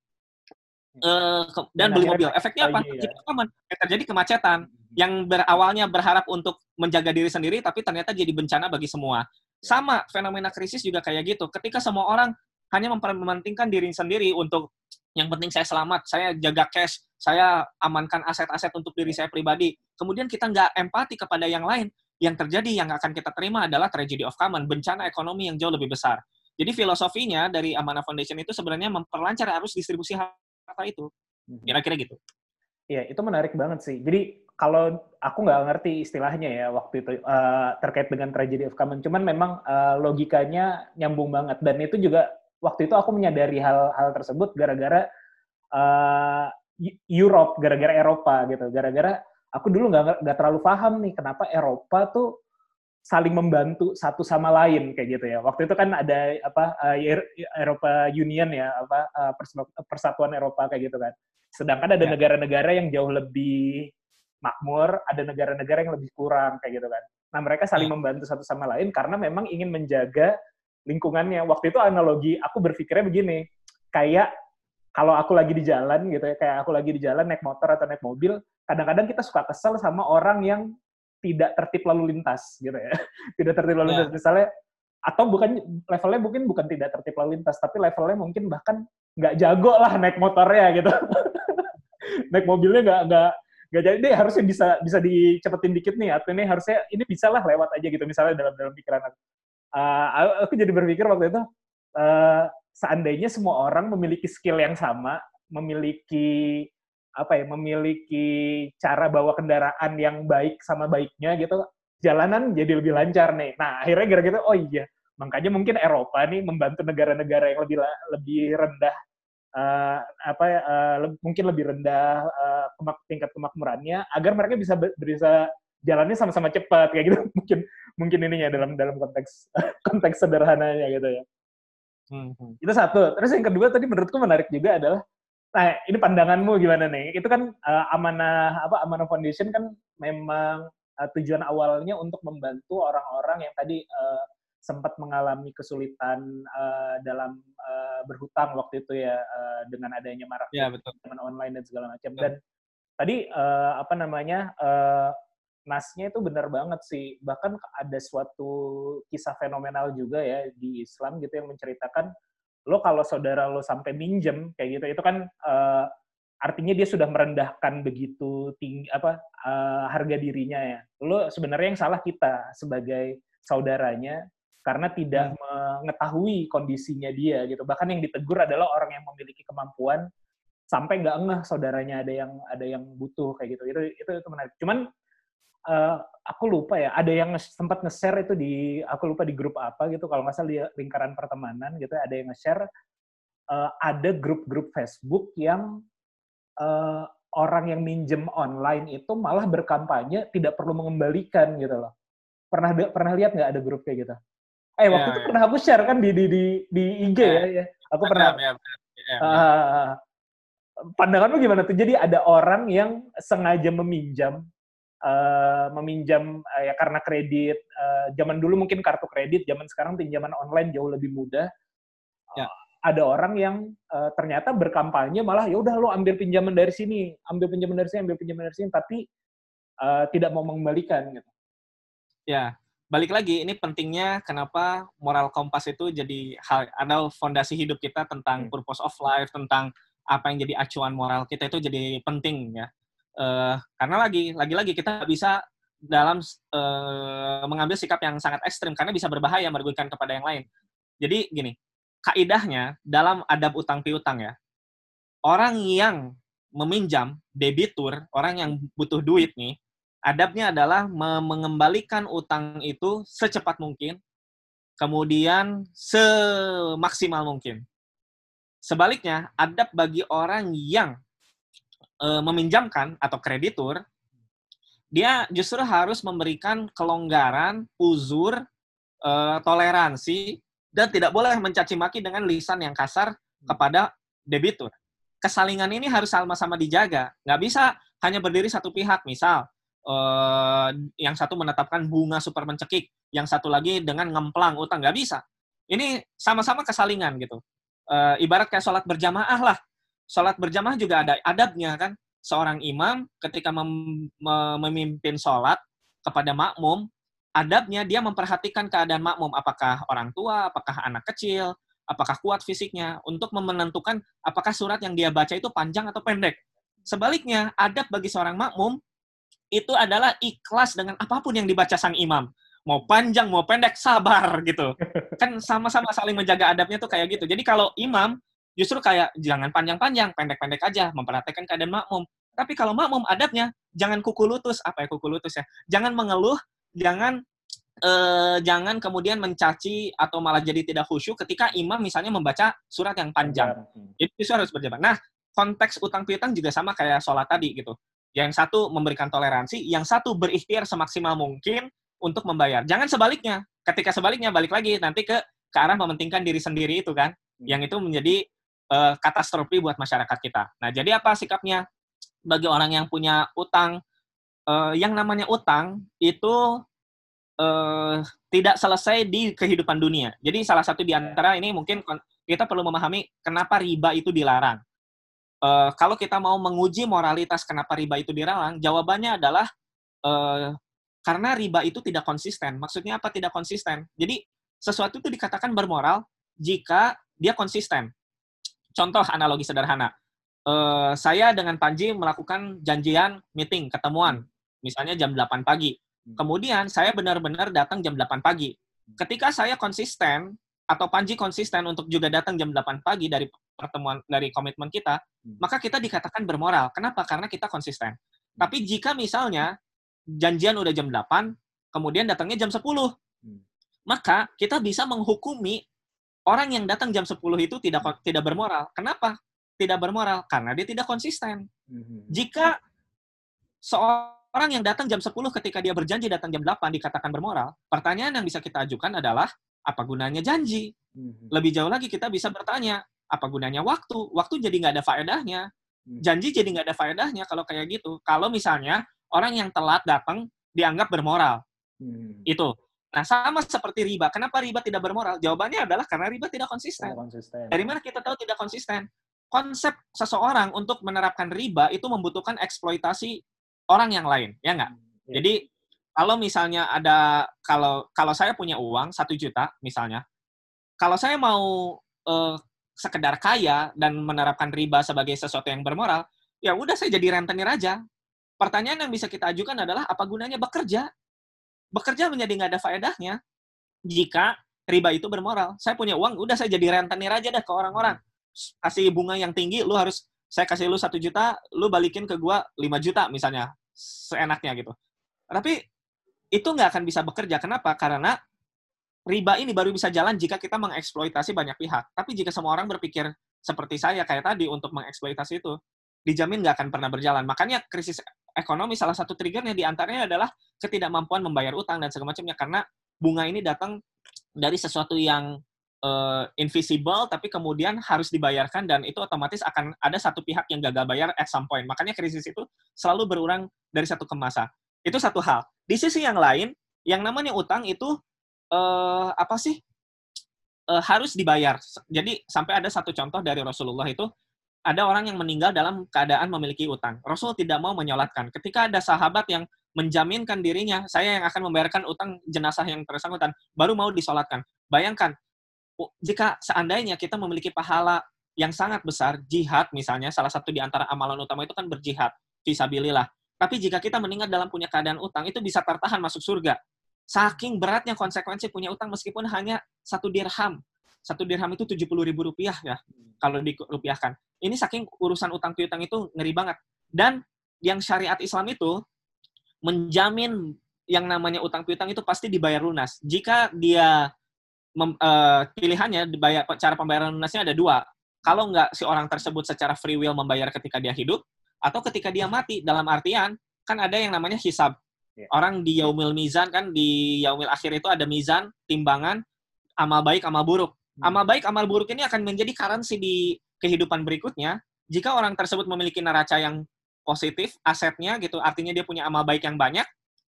eh, ke- dan, Dan beli mobil. Efeknya apa? lagi ya. Kita aman. Yang terjadi kemacetan. Yang berawalnya berharap untuk menjaga diri sendiri, tapi ternyata jadi bencana bagi semua. Sama fenomena krisis juga kayak gitu. Ketika semua orang hanya memper- mementingkan diri sendiri untuk yang penting saya selamat, saya jaga cash, saya amankan aset-aset untuk diri saya pribadi. Kemudian kita nggak empati kepada yang lain. Yang terjadi yang akan kita terima adalah tragedy of common, bencana ekonomi yang jauh lebih besar. Jadi filosofinya dari Amanah Foundation itu sebenarnya memperlancar arus distribusi harta itu. Kira-kira gitu. Iya, itu menarik banget sih. Jadi kalau aku nggak ngerti istilahnya ya waktu itu eh, terkait dengan tragedy of common, cuman memang eh, logikanya nyambung banget dan itu juga waktu itu aku menyadari hal-hal tersebut gara-gara eh, Europe, gara-gara Eropa gitu, gara-gara aku dulu nggak nggak terlalu paham nih kenapa Eropa tuh saling membantu satu sama lain kayak gitu ya. Waktu itu kan ada apa eh, Er- Eropa Union ya, apa eh, Pers- Persatuan Eropa kayak gitu kan. Sedangkan ada Ya. negara-negara yang jauh lebih makmur, ada negara-negara yang lebih kurang kayak gitu kan. Nah, mereka saling Ya. membantu satu sama lain karena memang ingin menjaga lingkungannya. Waktu itu analogi aku berpikirnya begini, kayak kalau aku lagi di jalan gitu ya, kayak aku lagi di jalan naik motor atau naik mobil, kadang-kadang kita suka kesel sama orang yang tidak tertib lalu lintas gitu ya. tidak tertib lalu Ya. lintas misalnya atau bukan levelnya mungkin bukan tidak tertib lalu lintas, tapi levelnya mungkin bahkan nggak jago lah naik motornya gitu. naik mobilnya nggak nggak nggak jadi deh harusnya bisa bisa dicepetin dikit nih atau ini harusnya ini bisa lah lewat aja gitu misalnya dalam dalam pikiran aku. Uh, aku jadi berpikir waktu itu uh, seandainya semua orang memiliki skill yang sama, memiliki apa ya memiliki cara bawa kendaraan yang baik sama baiknya gitu jalanan jadi lebih lancar nih. Nah akhirnya gara-gara oh iya makanya mungkin Eropa nih membantu negara-negara yang lebih lebih rendah uh, apa uh, le mungkin lebih rendah uh, kemak tingkat kemakmurannya agar mereka bisa bisa jalannya sama-sama cepat kayak gitu. Mungkin mungkin ininya dalam dalam konteks konteks sederhananya gitu ya Hmm. Itu satu. Terus yang kedua tadi menurutku menarik juga adalah Nah, ini pandanganmu gimana nih? Itu kan uh, amanah apa amanah foundation kan memang uh, tujuan awalnya untuk membantu orang-orang yang tadi uh, sempat mengalami kesulitan uh, dalam uh, berhutang waktu itu ya uh, dengan adanya marak ya, betul. online dan segala macam. Dan tadi uh, apa namanya uh, nasnya itu benar banget sih. Bahkan ada suatu kisah fenomenal juga ya di Islam gitu yang menceritakan lo kalau saudara lo sampai minjem kayak gitu. Itu kan uh, artinya dia sudah merendahkan begitu tinggi apa uh, harga dirinya ya. Lo sebenarnya yang salah kita sebagai saudaranya karena tidak hmm. mengetahui kondisinya dia gitu. Bahkan yang ditegur adalah orang yang memiliki kemampuan sampai nggak ngeh saudaranya ada yang ada yang butuh kayak gitu. Itu itu itu menarik. Cuman uh, aku lupa ya ada yang sempat nge-share itu di aku lupa di grup apa gitu kalau nggak salah di lingkaran pertemanan gitu ada yang nge-share uh, ada grup-grup Facebook yang uh, orang yang minjem online itu malah berkampanye tidak perlu mengembalikan gitu loh. Pernah pernah lihat nggak ada grup kayak gitu? Eh waktu ya, itu ya. pernah aku share kan di di di, di IG ya, ya, ya. aku pernah. Ya, ya, ya, uh, pandanganmu gimana tuh? Jadi ada orang yang sengaja meminjam uh, meminjam uh, ya karena kredit uh, zaman dulu mungkin kartu kredit zaman sekarang pinjaman online jauh lebih mudah ya. ada orang yang uh, ternyata berkampanye malah ya udah lo ambil pinjaman dari sini ambil pinjaman dari sini ambil pinjaman dari sini tapi uh, tidak mau mengembalikan gitu ya balik lagi ini pentingnya kenapa moral kompas itu jadi hal ada fondasi hidup kita tentang hmm. purpose of life tentang apa yang jadi acuan moral kita itu jadi penting ya uh, karena lagi lagi-lagi kita bisa dalam uh, mengambil sikap yang sangat ekstrim karena bisa berbahaya merugikan kepada yang lain. Jadi gini, kaidahnya dalam adab utang piutang ya, orang yang meminjam debitur, orang yang butuh duit nih, adabnya adalah mengembalikan utang itu secepat mungkin, kemudian semaksimal mungkin. Sebaliknya, adab bagi orang yang e, meminjamkan atau kreditur, dia justru harus memberikan kelonggaran, uzur, e, toleransi, dan tidak boleh mencaci maki dengan lisan yang kasar kepada debitur. Kesalingan ini harus sama-sama dijaga. Nggak bisa hanya berdiri satu pihak. Misal, eh, yang satu menetapkan bunga super mencekik, yang satu lagi dengan ngemplang utang. Nggak bisa. Ini sama-sama kesalingan gitu. Eh, ibarat kayak sholat berjamaah lah sholat berjamaah juga ada adabnya kan. Seorang imam ketika mem memimpin sholat kepada makmum, adabnya dia memperhatikan keadaan makmum, apakah orang tua, apakah anak kecil, apakah kuat fisiknya, untuk menentukan apakah surat yang dia baca itu panjang atau pendek. Sebaliknya, adab bagi seorang makmum itu adalah ikhlas dengan apa pun yang dibaca sang imam. Mau panjang, mau pendek, sabar gitu. Kan sama-sama saling menjaga adabnya tuh kayak gitu. Jadi kalau imam justru kayak jangan panjang-panjang, pendek-pendek aja, memperhatikan keadaan makmum. Tapi kalau makmum adabnya jangan kuku lutut, apa ya kuku lutut ya? Jangan mengeluh, jangan eh, jangan kemudian mencaci atau malah jadi tidak khusyuk ketika imam misalnya membaca surat yang panjang. Itu justru harus berjalan. Nah, konteks utang piutang juga sama kayak sholat tadi gitu. Yang satu memberikan toleransi, yang satu berikhtiar semaksimal mungkin untuk membayar. Jangan sebaliknya. Ketika sebaliknya balik lagi nanti ke ke arah mementingkan diri sendiri itu kan. Hmm. Yang itu menjadi uh, katastrofi buat masyarakat kita. Nah, jadi apa sikapnya bagi orang yang punya utang? Uh, yang namanya utang itu uh, tidak selesai di kehidupan dunia. Jadi salah satu di antara ini mungkin kita perlu memahami kenapa riba itu dilarang. Uh, kalau kita mau menguji moralitas kenapa riba itu dilarang, jawabannya adalah uh, karena riba itu tidak konsisten. Maksudnya apa tidak konsisten? Jadi sesuatu itu dikatakan bermoral jika dia konsisten. Contoh analogi sederhana. Uh, saya dengan Panji melakukan janjian meeting, ketemuan, misalnya jam 8 pagi. Hmm. Kemudian saya benar-benar datang jam 8 pagi. Hmm. Ketika saya konsisten atau Panji konsisten untuk juga datang jam 8 pagi dari pertemuan dari komitmen kita, Hmm. maka kita dikatakan bermoral. Kenapa? Karena kita konsisten. Tapi jika misalnya janjian udah jam 8, kemudian datangnya jam 10, Hmm. maka kita bisa menghukumi orang yang datang jam 10 itu tidak tidak bermoral. Kenapa? Tidak bermoral karena dia tidak konsisten. Mhm. Jika seorang yang datang jam 10 ketika dia berjanji datang jam 8 dikatakan bermoral, pertanyaan yang bisa kita ajukan adalah apa gunanya janji? Mhm. Lebih jauh lagi kita bisa bertanya, apa gunanya waktu? Waktu jadi nggak ada faedahnya. Hmm. Janji jadi nggak ada faedahnya kalau kayak gitu. Kalau misalnya orang yang telat datang dianggap bermoral. Itu. Nah, sama seperti riba. Kenapa riba tidak bermoral? Jawabannya adalah karena riba tidak konsisten. Tidak konsisten. Dari mana kita tahu tidak konsisten? Konsep seseorang untuk menerapkan riba itu membutuhkan eksploitasi orang yang lain, ya nggak? Ya. Jadi kalau misalnya ada kalau kalau saya punya uang satu juta misalnya, kalau saya mau eh, sekedar kaya dan menerapkan riba sebagai sesuatu yang bermoral, ya udah saya jadi rentenir aja. Pertanyaan yang bisa kita ajukan adalah apa gunanya bekerja? Bekerja menjadi nggak ada faedahnya jika riba itu bermoral. Saya punya uang, udah saya jadi rentenir aja deh ke orang-orang. Kasih bunga yang tinggi, lu harus saya kasih lu satu juta, lu balikin ke gua 5 juta misalnya, seenaknya gitu. Tapi itu nggak akan bisa bekerja. Kenapa? Karena riba ini baru bisa jalan jika kita mengeksploitasi banyak pihak. Tapi jika semua orang berpikir seperti saya kayak tadi untuk mengeksploitasi itu, dijamin nggak akan pernah berjalan. Makanya krisis ekonomi salah satu triggernya di antaranya adalah ketidakmampuan membayar utang dan segala macamnya karena bunga ini datang dari sesuatu yang eh, invisible tapi kemudian harus dibayarkan dan itu otomatis akan ada satu pihak yang gagal bayar at some point. Makanya krisis itu selalu berulang dari satu ke masa. Itu satu hal. Di sisi yang lain, yang namanya utang itu eh, apa sih? Eh, harus dibayar. Jadi sampai ada satu contoh dari Rasulullah itu ada orang yang meninggal dalam keadaan memiliki utang. Rasul tidak mau menyolatkan. Ketika ada sahabat yang menjaminkan dirinya, saya yang akan membayarkan utang jenazah yang tersangkutan, baru mau disolatkan. Bayangkan, jika seandainya kita memiliki pahala yang sangat besar, jihad misalnya, salah satu di antara amalan utama itu kan berjihad, visabilillah. Tapi jika kita meninggal dalam punya keadaan utang, itu bisa tertahan masuk surga. Saking beratnya konsekuensi punya utang meskipun hanya satu dirham. Satu dirham itu 70 ribu rupiah ya, kalau dirupiahkan. Ini saking urusan utang piutang itu ngeri banget. Dan yang syariat Islam itu menjamin yang namanya utang piutang itu pasti dibayar lunas. Jika dia mem- eh, pilihannya dibayar cara pembayaran lunasnya ada dua. Kalau nggak si orang tersebut secara free will membayar ketika dia hidup atau ketika dia mati dalam artian kan ada yang namanya hisab. Ya. Orang di yaumil mizan kan di yaumil akhir itu ada mizan, timbangan amal baik, amal buruk. Hmm. Amal baik, amal buruk ini akan menjadi currency di kehidupan berikutnya jika orang tersebut memiliki neraca yang positif, asetnya gitu, artinya dia punya amal baik yang banyak,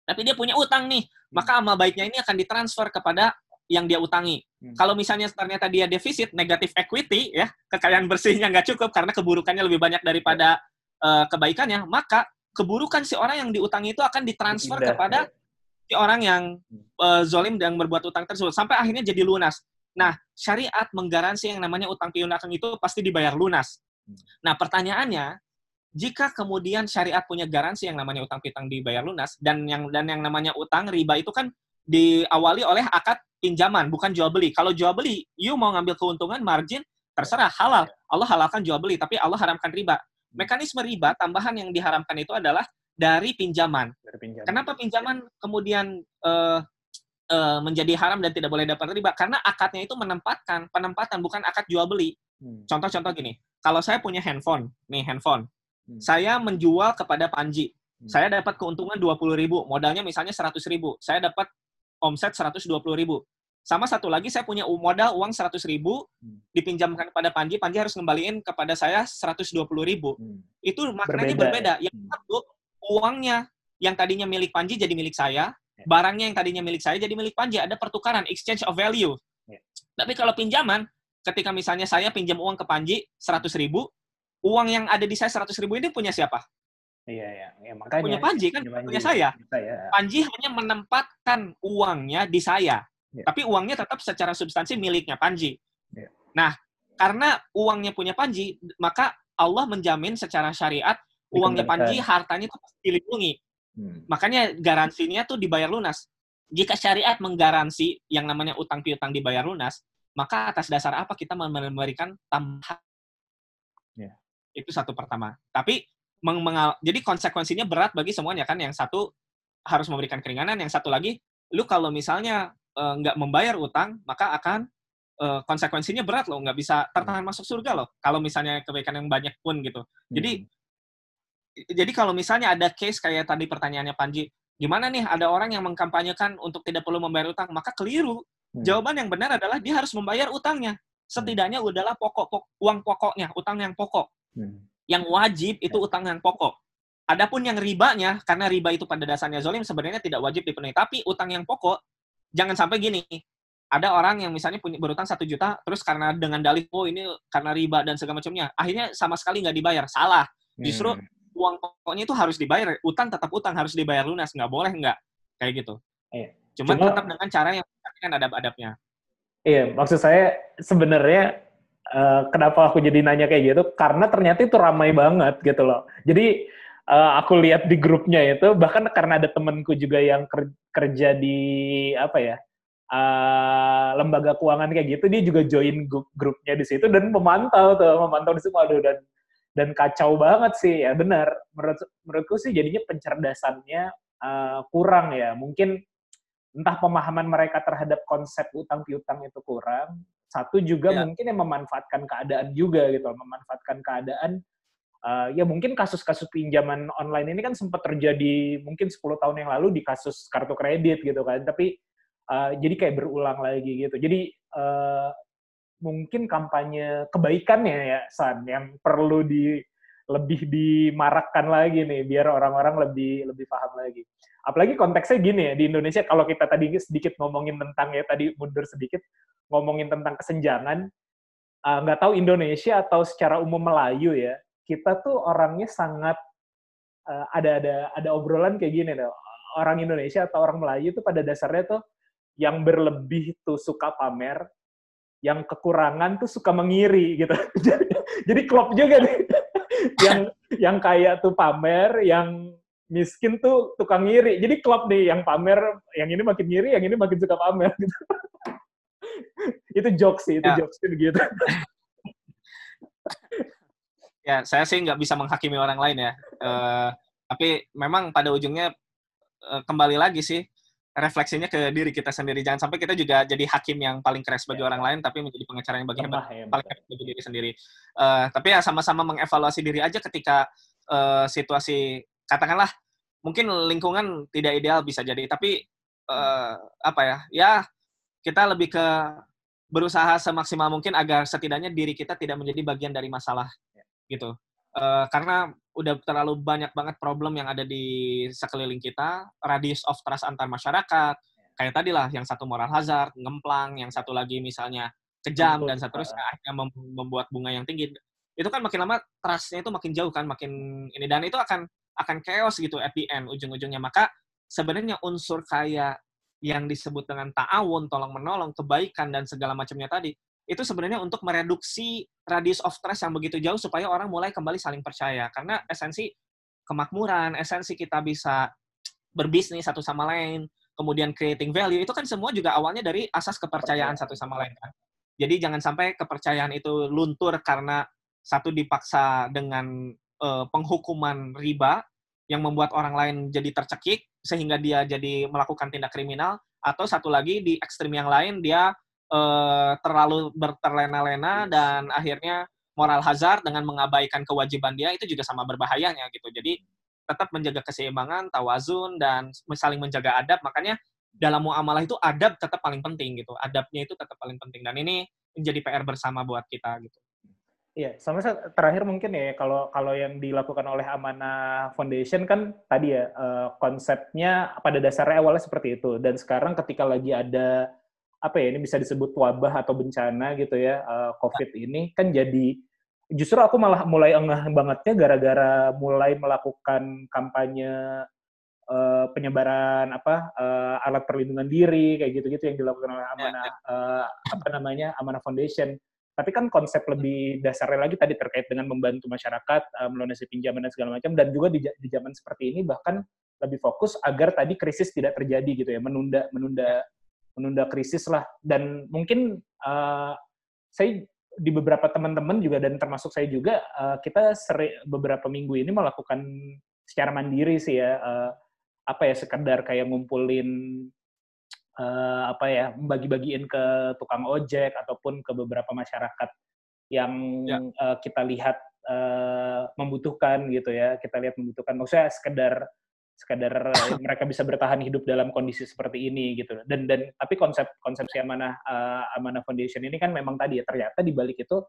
tapi dia punya utang nih, maka amal baiknya ini akan ditransfer kepada yang dia utangi. Hmm. Kalau misalnya ternyata dia defisit, negatif equity, ya, kekayaan bersihnya nggak cukup karena keburukannya lebih banyak daripada eh, kebaikannya, maka keburukan si orang yang diutangi itu akan ditransfer Dipindah, kepada ya. si orang yang Hmm. eh, zolim dan berbuat utang tersebut sampai akhirnya jadi lunas. Nah, syariat menggaransi yang namanya utang piutang itu pasti dibayar lunas. Hmm. Nah, pertanyaannya, jika kemudian syariat punya garansi yang namanya utang piutang dibayar lunas dan yang dan yang namanya utang riba itu kan diawali oleh akad pinjaman, bukan jual beli. Kalau jual beli, you mau ngambil keuntungan margin terserah halal. Allah halalkan jual beli, tapi Allah haramkan riba. Mekanisme riba tambahan yang diharamkan itu adalah dari pinjaman. Dari pinjaman. Kenapa pinjaman kemudian eh, eh, menjadi haram dan tidak boleh dapat riba? Karena akadnya itu menempatkan penempatan bukan akad jual beli. Hmm. Contoh-contoh gini, kalau saya punya handphone, nih handphone, Hmm. saya menjual kepada Panji, Hmm. saya dapat keuntungan 20 ribu, modalnya misalnya 100 ribu, saya dapat omset 120 ribu. Sama satu lagi, saya punya modal uang 100 ribu, Hmm. dipinjamkan kepada Panji, Panji harus ngembaliin kepada saya 120 ribu Hmm. itu maknanya Berbeda, berbeda. ya? Yang Hmm. satu, uangnya yang tadinya milik Panji jadi milik saya, Ya. Barangnya yang tadinya milik saya jadi milik Panji. Ada pertukaran, exchange of value. Ya. Tapi kalau pinjaman, ketika misalnya saya pinjam uang ke Panji 100 ribu, uang yang ada di saya 100 ribu ini punya siapa? Iya, iya. Ya, makanya. Punya Panji kan, Punya Panji. punya saya. Saya. Panji hanya menempatkan uangnya di saya. Ya. Tapi uangnya tetap secara substansi miliknya Panji. Ya. Nah, karena uangnya punya Panji, maka Allah menjamin secara syariat uangnya. Panji, hartanya itu dilindungi. Hmm. Makanya garansinya tuh dibayar lunas. Jika syariat menggaransi yang namanya utang piutang dibayar lunas, maka atas dasar apa kita memberikan tambahan Iya. Itu satu pertama. Tapi meng- mengal- jadi konsekuensinya berat bagi semuanya kan. Yang satu harus memberikan keringanan, yang satu lagi lu kalau misalnya eh, nggak membayar utang, maka akan eh, konsekuensinya berat loh, nggak bisa tertahan masuk surga loh. Kalau misalnya kebaikan yang banyak pun gitu. Jadi jadi kalau misalnya ada case kayak tadi pertanyaannya Panji, gimana nih ada orang yang mengkampanyekan untuk tidak perlu membayar utang, maka keliru. Hmm. Jawaban yang benar adalah dia harus membayar utangnya. Setidaknya adalah pokok, pok- uang pokoknya, utang yang pokok. Hmm. Yang wajib itu utang yang pokok. Adapun yang ribanya, karena riba itu pada dasarnya zolim sebenarnya tidak wajib dipenuhi. Tapi utang yang pokok, jangan sampai gini. Ada orang yang misalnya punya berutang satu juta, terus karena dengan dalih, oh ini karena riba dan segala macamnya, akhirnya sama sekali nggak dibayar. Salah. Justru Hmm. Uang pokoknya itu harus dibayar. Utang tetap utang, harus dibayar lunas. Nggak boleh nggak. Kayak gitu. Iya. Cuman Cuma- tetap dengan cara yang kan adab-adabnya. Iya, maksud saya sebenarnya eh, kenapa aku jadi nanya kayak gitu? Karena ternyata itu ramai banget gitu loh. Jadi eh, aku lihat di grupnya itu, bahkan karena ada temenku juga yang ker- kerja di apa ya eh, lembaga keuangan kayak gitu, dia juga join grup grupnya di situ dan memantau tuh, memantau di situ, aduh dan dan kacau banget sih ya benar. Menurut menurutku sih jadinya pencerdasannya eh, kurang ya. Mungkin entah pemahaman mereka terhadap konsep utang piutang itu kurang. Satu juga Ya. mungkin yang memanfaatkan keadaan juga gitu, memanfaatkan keadaan. eh, ya mungkin kasus-kasus pinjaman online ini kan sempat terjadi mungkin 10 tahun yang lalu di kasus kartu kredit gitu kan. Tapi eh, jadi kayak berulang lagi gitu. Jadi eh, mungkin kampanye kebaikannya ya San yang perlu di lebih dimarakkan lagi nih biar orang-orang lebih lebih paham lagi. Apalagi konteksnya gini ya di Indonesia kalau kita tadi sedikit ngomongin tentang ya tadi mundur sedikit ngomongin tentang kesenjangan uh, nggak tahu Indonesia atau secara umum Melayu ya kita tuh orangnya sangat uh, ada ada ada obrolan kayak gini deh orang Indonesia atau orang Melayu tuh pada dasarnya tuh yang berlebih tuh suka pamer yang kekurangan tuh suka mengiri gitu. Jadi, jadi klop juga nih. Yang yang kaya tuh pamer yang miskin tuh tukang ngiri. Jadi klop nih yang pamer yang ini makin ngiri yang ini makin suka pamer gitu. Itu jokes sih itu Ya. jokes sih begitu. Ya, saya sih nggak bisa menghakimi orang lain ya. Eh, tapi memang pada ujungnya eh, kembali lagi sih refleksinya ke diri kita sendiri. Jangan sampai kita juga jadi hakim yang paling keras bagi Ya. orang lain, tapi menjadi pengacara yang bagi hebat ya paling keras bagi diri sendiri. Eh, tapi ya sama-sama mengevaluasi diri aja ketika eh, situasi katakanlah mungkin lingkungan tidak ideal bisa jadi, tapi eh, apa ya? Ya kita lebih ke berusaha semaksimal mungkin agar setidaknya diri kita tidak menjadi bagian dari masalah gitu. Eh, karena udah terlalu banyak banget problem yang ada di sekeliling kita, radius of trust antar masyarakat, kayak tadi lah, yang satu moral hazard, ngemplang, yang satu lagi misalnya kejam, Betul, dan seterusnya, akhirnya mem- membuat bunga yang tinggi. Itu kan makin lama trust-nya itu makin jauh kan, makin ini, dan itu akan akan chaos gitu at the end, ujung-ujungnya. Maka sebenarnya unsur kayak yang disebut dengan ta'awun, tolong-menolong, kebaikan, dan segala macamnya tadi, itu sebenarnya untuk mereduksi radius of trust yang begitu jauh supaya orang mulai kembali saling percaya. Karena esensi kemakmuran, esensi kita bisa berbisnis satu sama lain, kemudian creating value, itu kan semua juga awalnya dari asas kepercayaan satu sama lain. Kan? Jadi jangan sampai kepercayaan itu luntur karena satu dipaksa dengan eh, penghukuman riba yang membuat orang lain jadi tercekik sehingga dia jadi melakukan tindak kriminal atau satu lagi di ekstrim yang lain dia eh, terlalu berterlena-lena dan akhirnya moral hazard dengan mengabaikan kewajiban dia itu juga sama berbahayanya gitu. Jadi tetap menjaga keseimbangan, tawazun dan saling menjaga adab. Makanya dalam muamalah itu adab tetap paling penting gitu. Adabnya itu tetap paling penting dan ini menjadi PR bersama buat kita gitu. Iya, sama sa- terakhir mungkin ya kalau kalau yang dilakukan oleh Amanah Foundation kan tadi ya eh, konsepnya pada dasarnya awalnya seperti itu dan sekarang ketika lagi ada apa ya ini bisa disebut wabah atau bencana gitu ya eh, COVID ini kan jadi justru aku malah mulai engah bangetnya gara-gara mulai melakukan kampanye eh, penyebaran apa eh, alat perlindungan diri kayak gitu-gitu yang dilakukan oleh Amanah eh, apa namanya Amanah Foundation. Tapi kan konsep lebih dasarnya lagi tadi terkait dengan membantu masyarakat uh, melunasi pinjaman dan segala macam dan juga di, di zaman seperti ini bahkan lebih fokus agar tadi krisis tidak terjadi gitu ya menunda menunda menunda krisis lah dan mungkin uh, saya di beberapa teman-teman juga dan termasuk saya juga uh, kita seri, beberapa minggu ini melakukan secara mandiri sih ya uh, apa ya sekedar kayak ngumpulin uh, apa ya bagi-bagiin ke tukang ojek ataupun ke beberapa masyarakat yang ya. uh, kita lihat uh, membutuhkan gitu ya kita lihat membutuhkan maksudnya sekedar sekedar mereka bisa bertahan hidup dalam kondisi seperti ini gitu dan dan tapi konsep konsepsi amanah uh, amanah foundation ini kan memang tadi ya ternyata di balik itu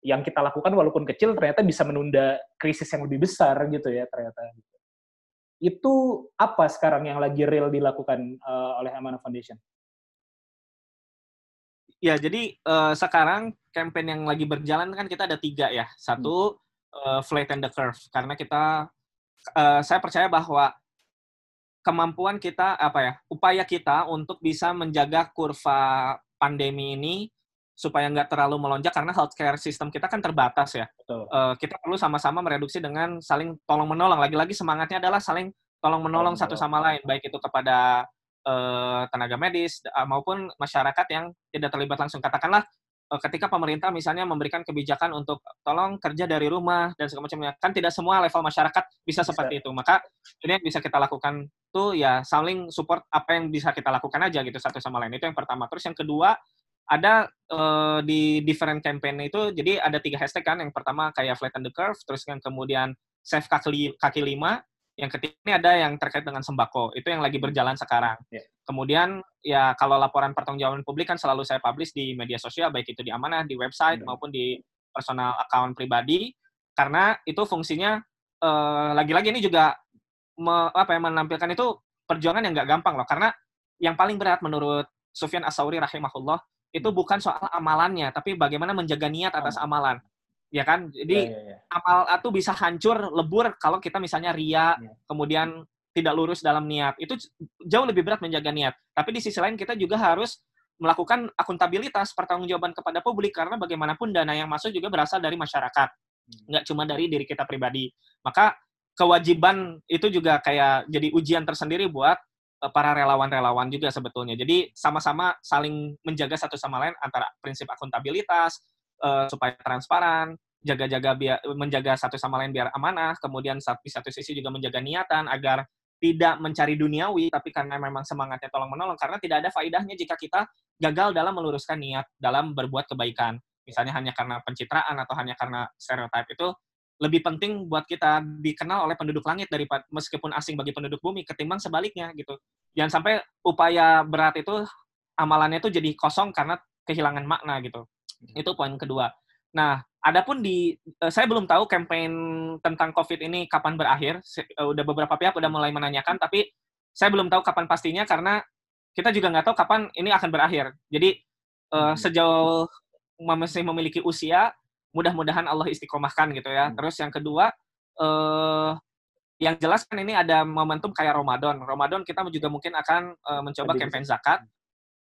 yang kita lakukan walaupun kecil ternyata bisa menunda krisis yang lebih besar gitu ya ternyata itu apa sekarang yang lagi real dilakukan uh, oleh Amanah Foundation? Ya, jadi uh, sekarang campaign yang lagi berjalan kan kita ada tiga ya. Satu, hmm. uh, flatten the curve. Karena kita, uh, saya percaya bahwa kemampuan kita, apa ya, upaya kita untuk bisa menjaga kurva pandemi ini supaya nggak terlalu melonjak karena healthcare system kita kan terbatas ya. Betul. Uh, kita perlu sama-sama mereduksi dengan saling tolong menolong. Lagi-lagi semangatnya adalah saling tolong menolong satu sama lain, baik itu kepada uh, tenaga medis uh, maupun masyarakat yang tidak terlibat langsung. Katakanlah ketika pemerintah misalnya memberikan kebijakan untuk tolong kerja dari rumah dan segala macamnya, kan tidak semua level masyarakat bisa seperti itu. Maka ini yang bisa kita lakukan tuh ya saling support apa yang bisa kita lakukan aja gitu satu sama lain. Itu yang pertama. Terus yang kedua ada uh, di different campaign itu jadi ada tiga hashtag kan yang pertama kayak flatten the curve terus yang kemudian save kaki kaki lima yang ketiga ini ada yang terkait dengan sembako. Itu yang lagi berjalan sekarang. Yeah. Kemudian ya kalau laporan pertanggungjawaban publik kan selalu saya publish di media sosial baik itu di Amanah, di website yeah. maupun di personal account pribadi karena itu fungsinya uh, lagi-lagi ini juga me, apa ya menampilkan itu perjuangan yang nggak gampang loh karena yang paling berat menurut Sufyan Asauri rahimahullah itu hmm. bukan soal amalannya tapi bagaimana menjaga niat atas amalan ya kan? Jadi ya, ya, ya. amal itu bisa hancur, lebur kalau kita misalnya ria, ya. kemudian tidak lurus dalam niat. Itu jauh lebih berat menjaga niat. Tapi di sisi lain kita juga harus melakukan akuntabilitas pertanggungjawaban kepada publik karena bagaimanapun dana yang masuk juga berasal dari masyarakat, hmm. nggak cuma dari diri kita pribadi. Maka kewajiban itu juga kayak jadi ujian tersendiri buat eh, para relawan-relawan juga sebetulnya. Jadi sama-sama saling menjaga satu sama lain antara prinsip akuntabilitas, uh, supaya transparan, jaga-jaga biar menjaga satu sama lain biar amanah, kemudian di satu sisi juga menjaga niatan agar tidak mencari duniawi, tapi karena memang semangatnya tolong menolong, karena tidak ada faidahnya jika kita gagal dalam meluruskan niat dalam berbuat kebaikan. Misalnya hanya karena pencitraan atau hanya karena stereotip itu lebih penting buat kita dikenal oleh penduduk langit daripada meskipun asing bagi penduduk bumi ketimbang sebaliknya gitu. Jangan sampai upaya berat itu amalannya itu jadi kosong karena kehilangan makna gitu. Itu poin kedua. Nah, adapun di uh, saya belum tahu campaign tentang COVID ini kapan berakhir. Uh, udah beberapa pihak udah mulai menanyakan, tapi saya belum tahu kapan pastinya karena kita juga nggak tahu kapan ini akan berakhir. Jadi uh, sejauh masih memiliki usia, mudah-mudahan Allah istiqomahkan gitu ya. Hmm. Terus yang kedua, uh, yang jelas kan ini ada momentum kayak Ramadan. Ramadan kita juga mungkin akan uh, mencoba campaign zakat.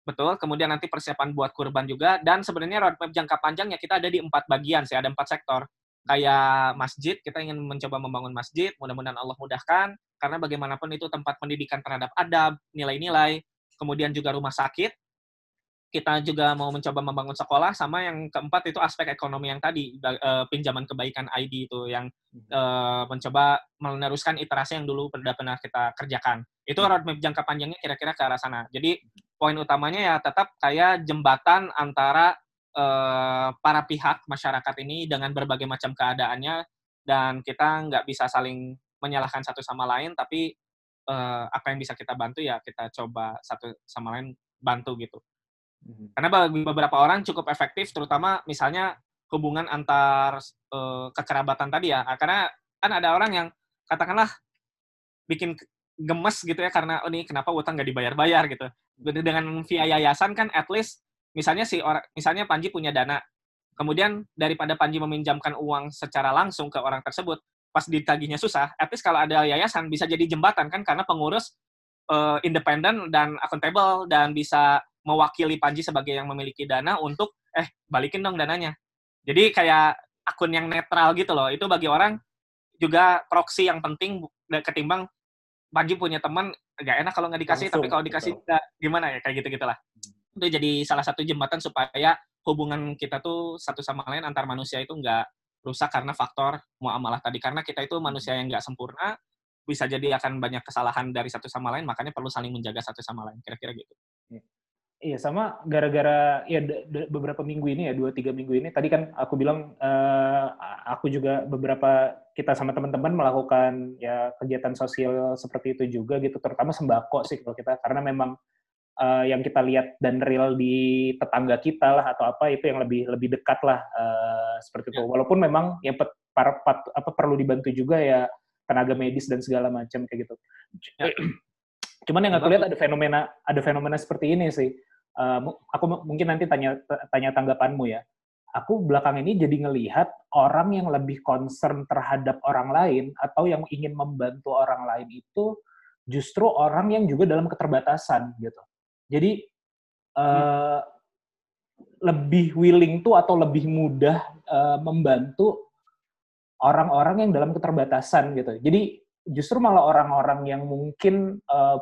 Betul, kemudian nanti persiapan buat kurban juga, dan sebenarnya roadmap jangka panjangnya kita ada di empat bagian sih, ada empat sektor. Kayak masjid, kita ingin mencoba membangun masjid, mudah-mudahan Allah mudahkan, karena bagaimanapun itu tempat pendidikan terhadap adab, nilai-nilai, kemudian juga rumah sakit, kita juga mau mencoba membangun sekolah sama yang keempat itu aspek ekonomi yang tadi uh, pinjaman kebaikan ID itu yang uh, mencoba meneruskan iterasi yang dulu pernah kita kerjakan. Itu roadmap jangka panjangnya kira-kira ke arah sana. Jadi poin utamanya ya tetap kayak jembatan antara uh, para pihak masyarakat ini dengan berbagai macam keadaannya dan kita nggak bisa saling menyalahkan satu sama lain tapi uh, apa yang bisa kita bantu ya kita coba satu sama lain bantu gitu Mhm. Karena bagi beberapa orang cukup efektif, terutama misalnya hubungan antar uh, kekerabatan tadi ya. Karena kan ada orang yang katakanlah bikin gemes gitu ya karena oh ini kenapa utang nggak dibayar-bayar gitu. Dengan via yayasan kan at least misalnya si orang misalnya Panji punya dana, kemudian daripada Panji meminjamkan uang secara langsung ke orang tersebut, pas ditagihnya susah, at least kalau ada yayasan bisa jadi jembatan kan karena pengurus uh, independen dan akuntabel dan bisa mewakili Panji sebagai yang memiliki dana untuk eh balikin dong dananya. Jadi kayak akun yang netral gitu loh. Itu bagi orang juga proxy yang penting ketimbang Panji punya teman gak enak kalau nggak dikasih, Langsung, tapi kalau dikasih betul. gimana ya kayak gitu gitulah. Itu jadi salah satu jembatan supaya hubungan kita tuh satu sama lain antar manusia itu nggak rusak karena faktor muamalah tadi. Karena kita itu manusia yang nggak sempurna, bisa jadi akan banyak kesalahan dari satu sama lain, makanya perlu saling menjaga satu sama lain. Kira-kira gitu. Iya sama gara-gara ya beberapa minggu ini ya dua tiga minggu ini tadi kan aku bilang eh, aku juga beberapa kita sama teman-teman melakukan ya kegiatan sosial seperti itu juga gitu terutama sembako sih kalau kita karena memang eh, yang kita lihat dan real di tetangga kita lah atau apa itu yang lebih lebih dekat lah eh, seperti itu walaupun memang yang pet- para pat- apa perlu dibantu juga ya tenaga medis dan segala macam kayak gitu. Ya. Cuman yang aku lihat ada fenomena ada fenomena seperti ini sih. Mu- aku mu- mungkin nanti tanya tanya tanggapanmu ya. Aku belakang ini jadi ngelihat orang yang lebih concern terhadap orang lain atau yang ingin membantu orang lain itu justru orang yang juga dalam keterbatasan gitu. Jadi eh, lebih willing tuh atau lebih mudah eh, membantu orang-orang yang dalam keterbatasan gitu. Jadi justru malah orang-orang yang mungkin eh,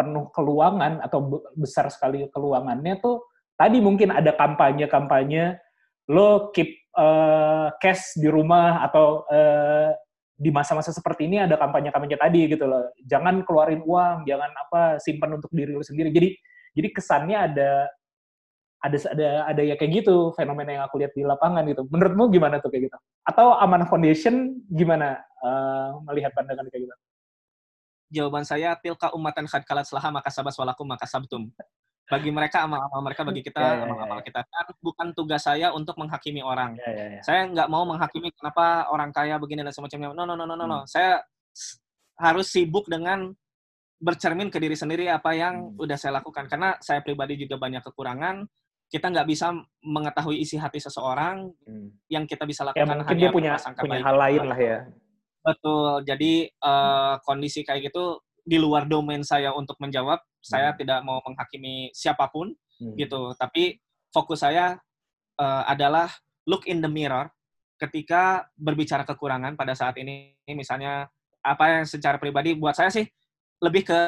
penuh keluangan atau be- besar sekali keluangannya tuh tadi mungkin ada kampanye-kampanye lo keep eh, cash di rumah atau eh, di masa-masa seperti ini ada kampanye-kampanye tadi gitu loh. Jangan keluarin uang, jangan apa simpan untuk diri lo sendiri. Jadi jadi kesannya ada ada ada ada ya kayak gitu fenomena yang aku lihat di lapangan gitu. Menurutmu gimana tuh kayak gitu? Atau Amanah Foundation gimana eh, melihat pandangan kayak gitu? Jawaban saya, tilka umatan khad kalat selaha maka sabas walakum maka sabtum. Bagi mereka amal-amal mereka, bagi kita Ya, ya, ya, amal-amal ya. kita. Kan bukan tugas saya untuk menghakimi orang. Ya, ya, ya. Saya nggak mau menghakimi kenapa orang kaya begini dan semacamnya. No, no, no, no, no, no. Hmm. Saya harus sibuk dengan bercermin ke diri sendiri apa yang Hmm. udah saya lakukan. Karena saya pribadi juga banyak kekurangan. Kita nggak bisa mengetahui isi hati seseorang. Hmm. Yang kita bisa Ya lakukan mungkin hanya dia punya punya hal lain lah ya. Betul. Jadi eh, kondisi kayak gitu di luar domain saya untuk menjawab. Saya Hmm. tidak mau menghakimi siapa pun Hmm. gitu. Tapi fokus saya eh, adalah look in the mirror ketika berbicara kekurangan pada saat ini. Misalnya apa yang secara pribadi buat saya sih lebih ke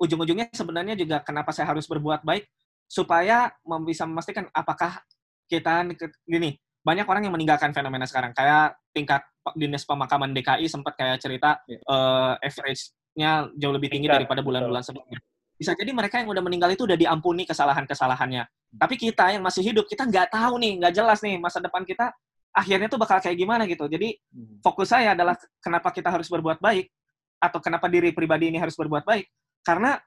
ujung-ujungnya sebenarnya juga kenapa saya harus berbuat baik supaya bisa memastikan apakah kita gini banyak orang yang meninggalkan fenomena sekarang kayak tingkat dinas pemakaman DKI sempat kayak cerita Iya. eh, average-nya jauh lebih tinggi Meningkat, daripada bulan-bulan sebelumnya. Bisa jadi mereka yang udah meninggal itu udah diampuni kesalahan-kesalahannya. Tapi kita yang masih hidup, kita nggak tahu nih, nggak jelas nih masa depan kita akhirnya tuh bakal kayak gimana gitu. Jadi Hmm. fokus saya adalah kenapa kita harus berbuat baik atau kenapa diri pribadi ini harus berbuat baik karena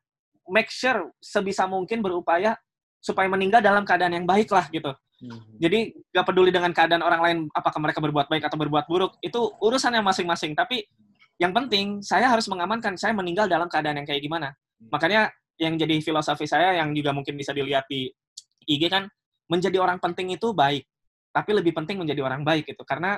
make sure sebisa mungkin berupaya supaya meninggal dalam keadaan yang baik lah gitu. Hmm. Jadi nggak peduli dengan keadaan orang lain apakah mereka berbuat baik atau berbuat buruk itu urusannya masing-masing. Tapi yang penting saya harus mengamankan saya meninggal dalam keadaan yang kayak gimana. Makanya yang jadi filosofi saya yang juga mungkin bisa dilihat di IG kan menjadi orang penting itu baik, tapi lebih penting menjadi orang baik gitu karena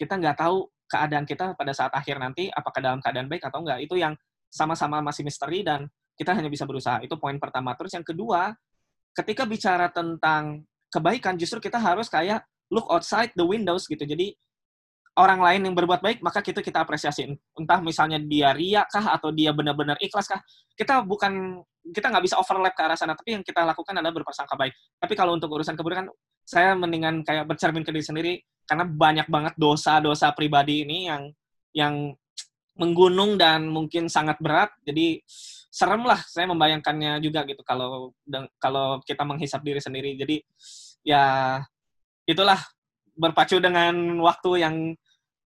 kita nggak tahu keadaan kita pada saat akhir nanti apakah dalam keadaan baik atau enggak. Itu yang sama-sama masih misteri dan kita hanya bisa berusaha. Itu poin pertama. Terus yang kedua, ketika bicara tentang kebaikan justru kita harus kayak look outside the windows gitu. Jadi orang lain yang berbuat baik maka kita kita apresiasi. Entah misalnya dia ria kah atau dia benar-benar ikhlas kah. Kita bukan kita nggak bisa overlap ke arah sana, tapi yang kita lakukan adalah berprasangka baik. Tapi kalau untuk urusan keburukan, saya mendingan kayak bercermin ke diri sendiri karena banyak banget dosa-dosa pribadi ini yang yang menggunung dan mungkin sangat berat. Jadi serem lah saya membayangkannya juga gitu kalau kalau kita menghisap diri sendiri. Jadi ya itulah berpacu dengan waktu yang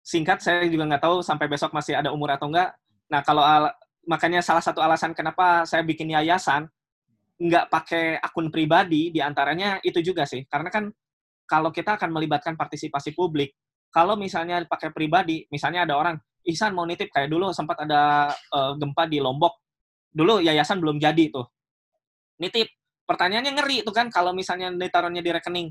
singkat. Saya juga nggak tahu sampai besok masih ada umur atau enggak. Nah kalau al- makanya salah satu alasan kenapa saya bikin yayasan nggak pakai akun pribadi di antaranya itu juga sih karena kan kalau kita akan melibatkan partisipasi publik kalau misalnya pakai pribadi misalnya ada orang Ihsan mau nitip kayak dulu sempat ada eh, gempa di Lombok dulu yayasan belum jadi tuh. Nitip. Pertanyaannya ngeri tuh kan kalau misalnya ditaruhnya di rekening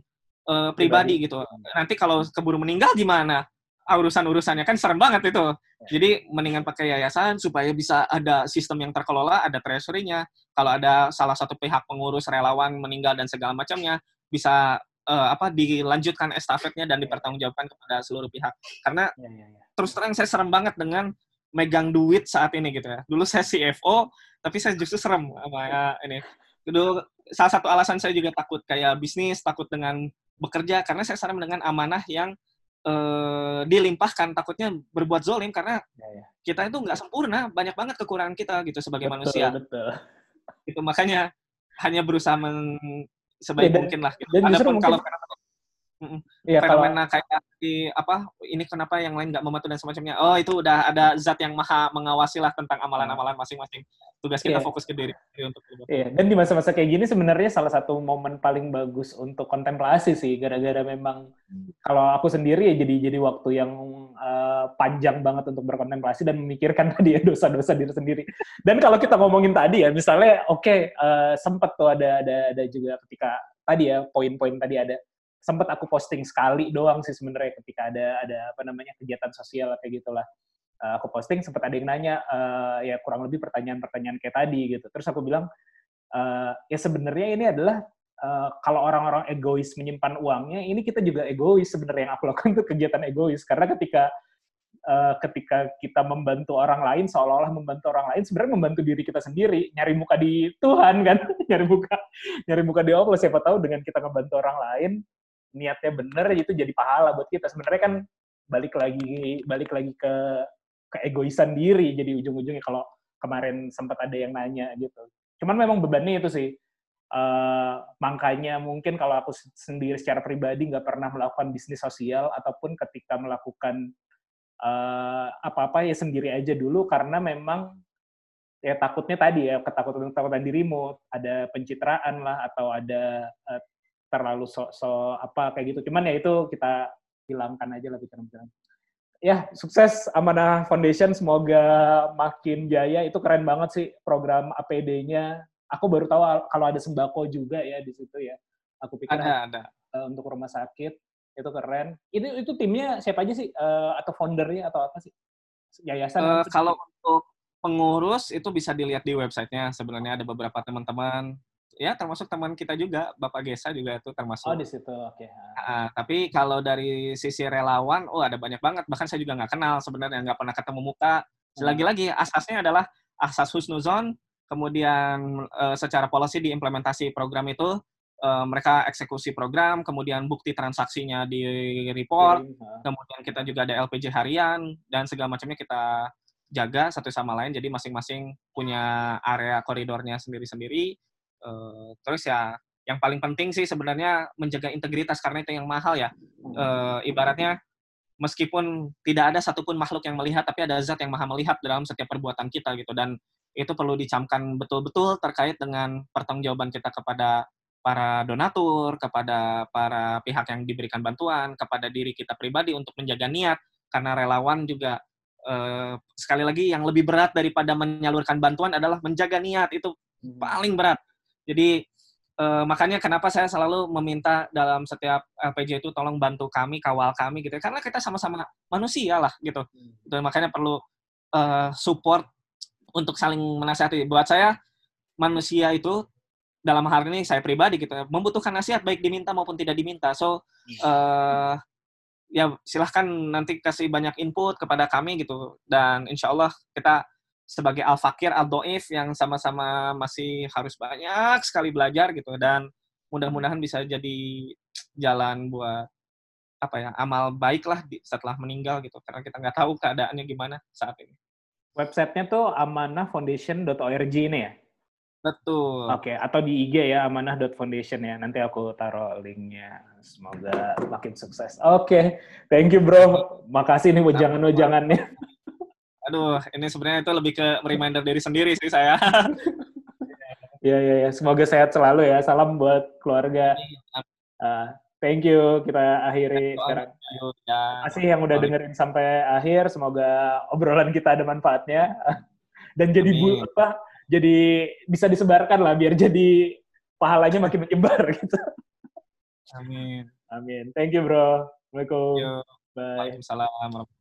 eh, pribadi. gitu. Nanti kalau keburu meninggal gimana? Urusan-urusannya kan serem banget itu. Jadi mendingan pakai yayasan supaya bisa ada sistem yang terkelola ada treasury-nya. Kalau ada salah satu pihak pengurus relawan meninggal dan segala macamnya bisa eh, apa dilanjutkan estafetnya dan dipertanggungjawabkan kepada seluruh pihak. Karena Ya, ya, ya. terus terang saya serem banget dengan megang duit saat ini gitu ya. Dulu saya CFO, tapi saya justru serem sama ya, ini. Dulu salah satu alasan saya juga takut kayak bisnis, takut dengan bekerja karena saya sadar dengan amanah yang eh, dilimpahkan takutnya berbuat zolim karena Ya, ya. kita itu nggak sempurna banyak banget kekurangan kita gitu sebagai Betul, manusia betul. itu makanya hanya berusaha men, sebaik Ya, dan- mungkin lah gitu. dan Adapun mungkin- kalau fenomena, Iya kalau fenomena kayak di apa ini kenapa yang lain nggak membantu dan semacamnya. Oh itu udah ada zat yang maha mengawasi lah tentang amalan-amalan masing-masing. Tugas kita Iya. fokus ke diri untuk Iya, dan di masa-masa kayak gini sebenarnya salah satu momen paling bagus untuk kontemplasi sih, gara-gara memang kalau aku sendiri ya jadi jadi waktu yang eh, panjang banget untuk berkontemplasi dan memikirkan tadi ya dosa-dosa diri sendiri. Dan kalau kita ngomongin tadi ya, misalnya oke eh, sempet tuh ada ada ada juga ketika tadi ya poin-poin tadi ada sempat aku posting sekali doang sih sebenarnya ketika ada ada apa namanya kegiatan sosial kayak gitulah. Eh, aku posting sempat ada yang nanya eh, ya kurang lebih pertanyaan-pertanyaan kayak tadi gitu. Terus aku bilang eh, ya sebenarnya ini adalah eh, kalau orang-orang egois menyimpan uangnya ini kita juga egois sebenarnya yang aku lakukan itu kegiatan egois. Karena ketika eh, ketika kita membantu orang lain seolah-olah membantu orang lain sebenarnya membantu diri kita sendiri nyari muka di Tuhan kan nyari muka nyari muka di Allah siapa tahu dengan kita membantu orang lain niatnya bener itu jadi pahala buat kita. Sebenarnya kan balik lagi balik lagi ke keegoisan diri jadi ujung-ujungnya kalau kemarin sempat ada yang nanya gitu. Cuman memang bebannya itu sih. Eh, makanya mungkin kalau aku sendiri secara pribadi nggak pernah melakukan bisnis sosial ataupun ketika melakukan eh, apa-apa ya sendiri aja dulu karena memang ya takutnya tadi ya ketakutan ketakutan dirimu. Ada pencitraan lah atau ada eh, terlalu so, so apa kayak gitu. Cuman ya itu kita hilangkan aja lah pikiran-pikiran. Ya sukses Amanah Foundation. Semoga makin jaya. Itu keren banget sih program APD-nya aku baru tahu al- kalau ada sembako juga ya di situ ya. Aku pikir ada ada. eh, untuk rumah sakit. Itu keren. Ini itu timnya siapa aja sih? Eh, atau foundernya atau apa sih? Yayasan sih? kalau untuk pengurus itu bisa dilihat di websitenya. Sebenarnya ada beberapa teman-teman ya termasuk teman kita juga Bapak Gesa juga itu termasuk oh di situ oke Ah, tapi kalau dari sisi relawan, oh ada banyak banget. Bahkan saya juga nggak kenal sebenarnya, nggak pernah ketemu muka. Lagi-lagi asasnya adalah asas husnuzon, kemudian eh, secara policy diimplementasi program itu, eh, mereka eksekusi program, kemudian bukti transaksinya di report, ah. kemudian kita juga ada LPG harian, dan segala macamnya kita jaga satu sama lain. Jadi masing-masing punya area koridornya sendiri-sendiri. Terus ya, yang paling penting sih sebenarnya menjaga integritas karena itu yang mahal ya. Eh, ibaratnya meskipun tidak ada satupun makhluk yang melihat, tapi ada zat yang maha melihat dalam setiap perbuatan kita gitu. Dan itu perlu dicamkan betul-betul terkait dengan pertanggungjawaban kita kepada para donatur, kepada para pihak yang diberikan bantuan, kepada diri kita pribadi untuk menjaga niat, karena relawan juga eh, sekali lagi yang lebih berat daripada menyalurkan bantuan adalah menjaga niat itu paling berat. Jadi eh, makanya kenapa saya selalu meminta dalam setiap LPJ itu tolong bantu kami, kawal kami gitu. Karena kita sama-sama manusia lah gitu. Dan makanya perlu eh, support untuk saling menasihati. Buat saya manusia itu dalam hal ini saya pribadi gitu ya, membutuhkan nasihat baik diminta maupun tidak diminta. So eh ya silahkan nanti kasih banyak input kepada kami gitu dan insya Allah kita sebagai al fakir al doif yang sama-sama masih harus banyak sekali belajar gitu dan mudah-mudahan bisa jadi jalan buat apa ya amal baik lah setelah meninggal gitu karena kita nggak tahu keadaannya gimana saat ini websitenya tuh amanahfoundation.org ini ya betul Oke, atau di IG ya amanah.foundation ya. Nanti aku taruh linknya. Semoga makin sukses. Oke, thank you bro. Makasih nih wejangan-wejangannya. Aduh ini sebenarnya itu lebih ke reminder diri sendiri sih saya Iya, iya, iya. Semoga sehat selalu ya. Salam buat keluarga. Ah, thank you. Kita akhiri sekarang. Ya. Kasih yang udah dengerin sampai akhir. Semoga obrolan kita ada manfaatnya. Dan jadi bu, apa? Jadi bisa disebarkan lah biar jadi pahalanya makin menyebar gitu. amin Amin. Thank you bro. Assalamualaikum. Yuk, Bye. Waalaikumsalam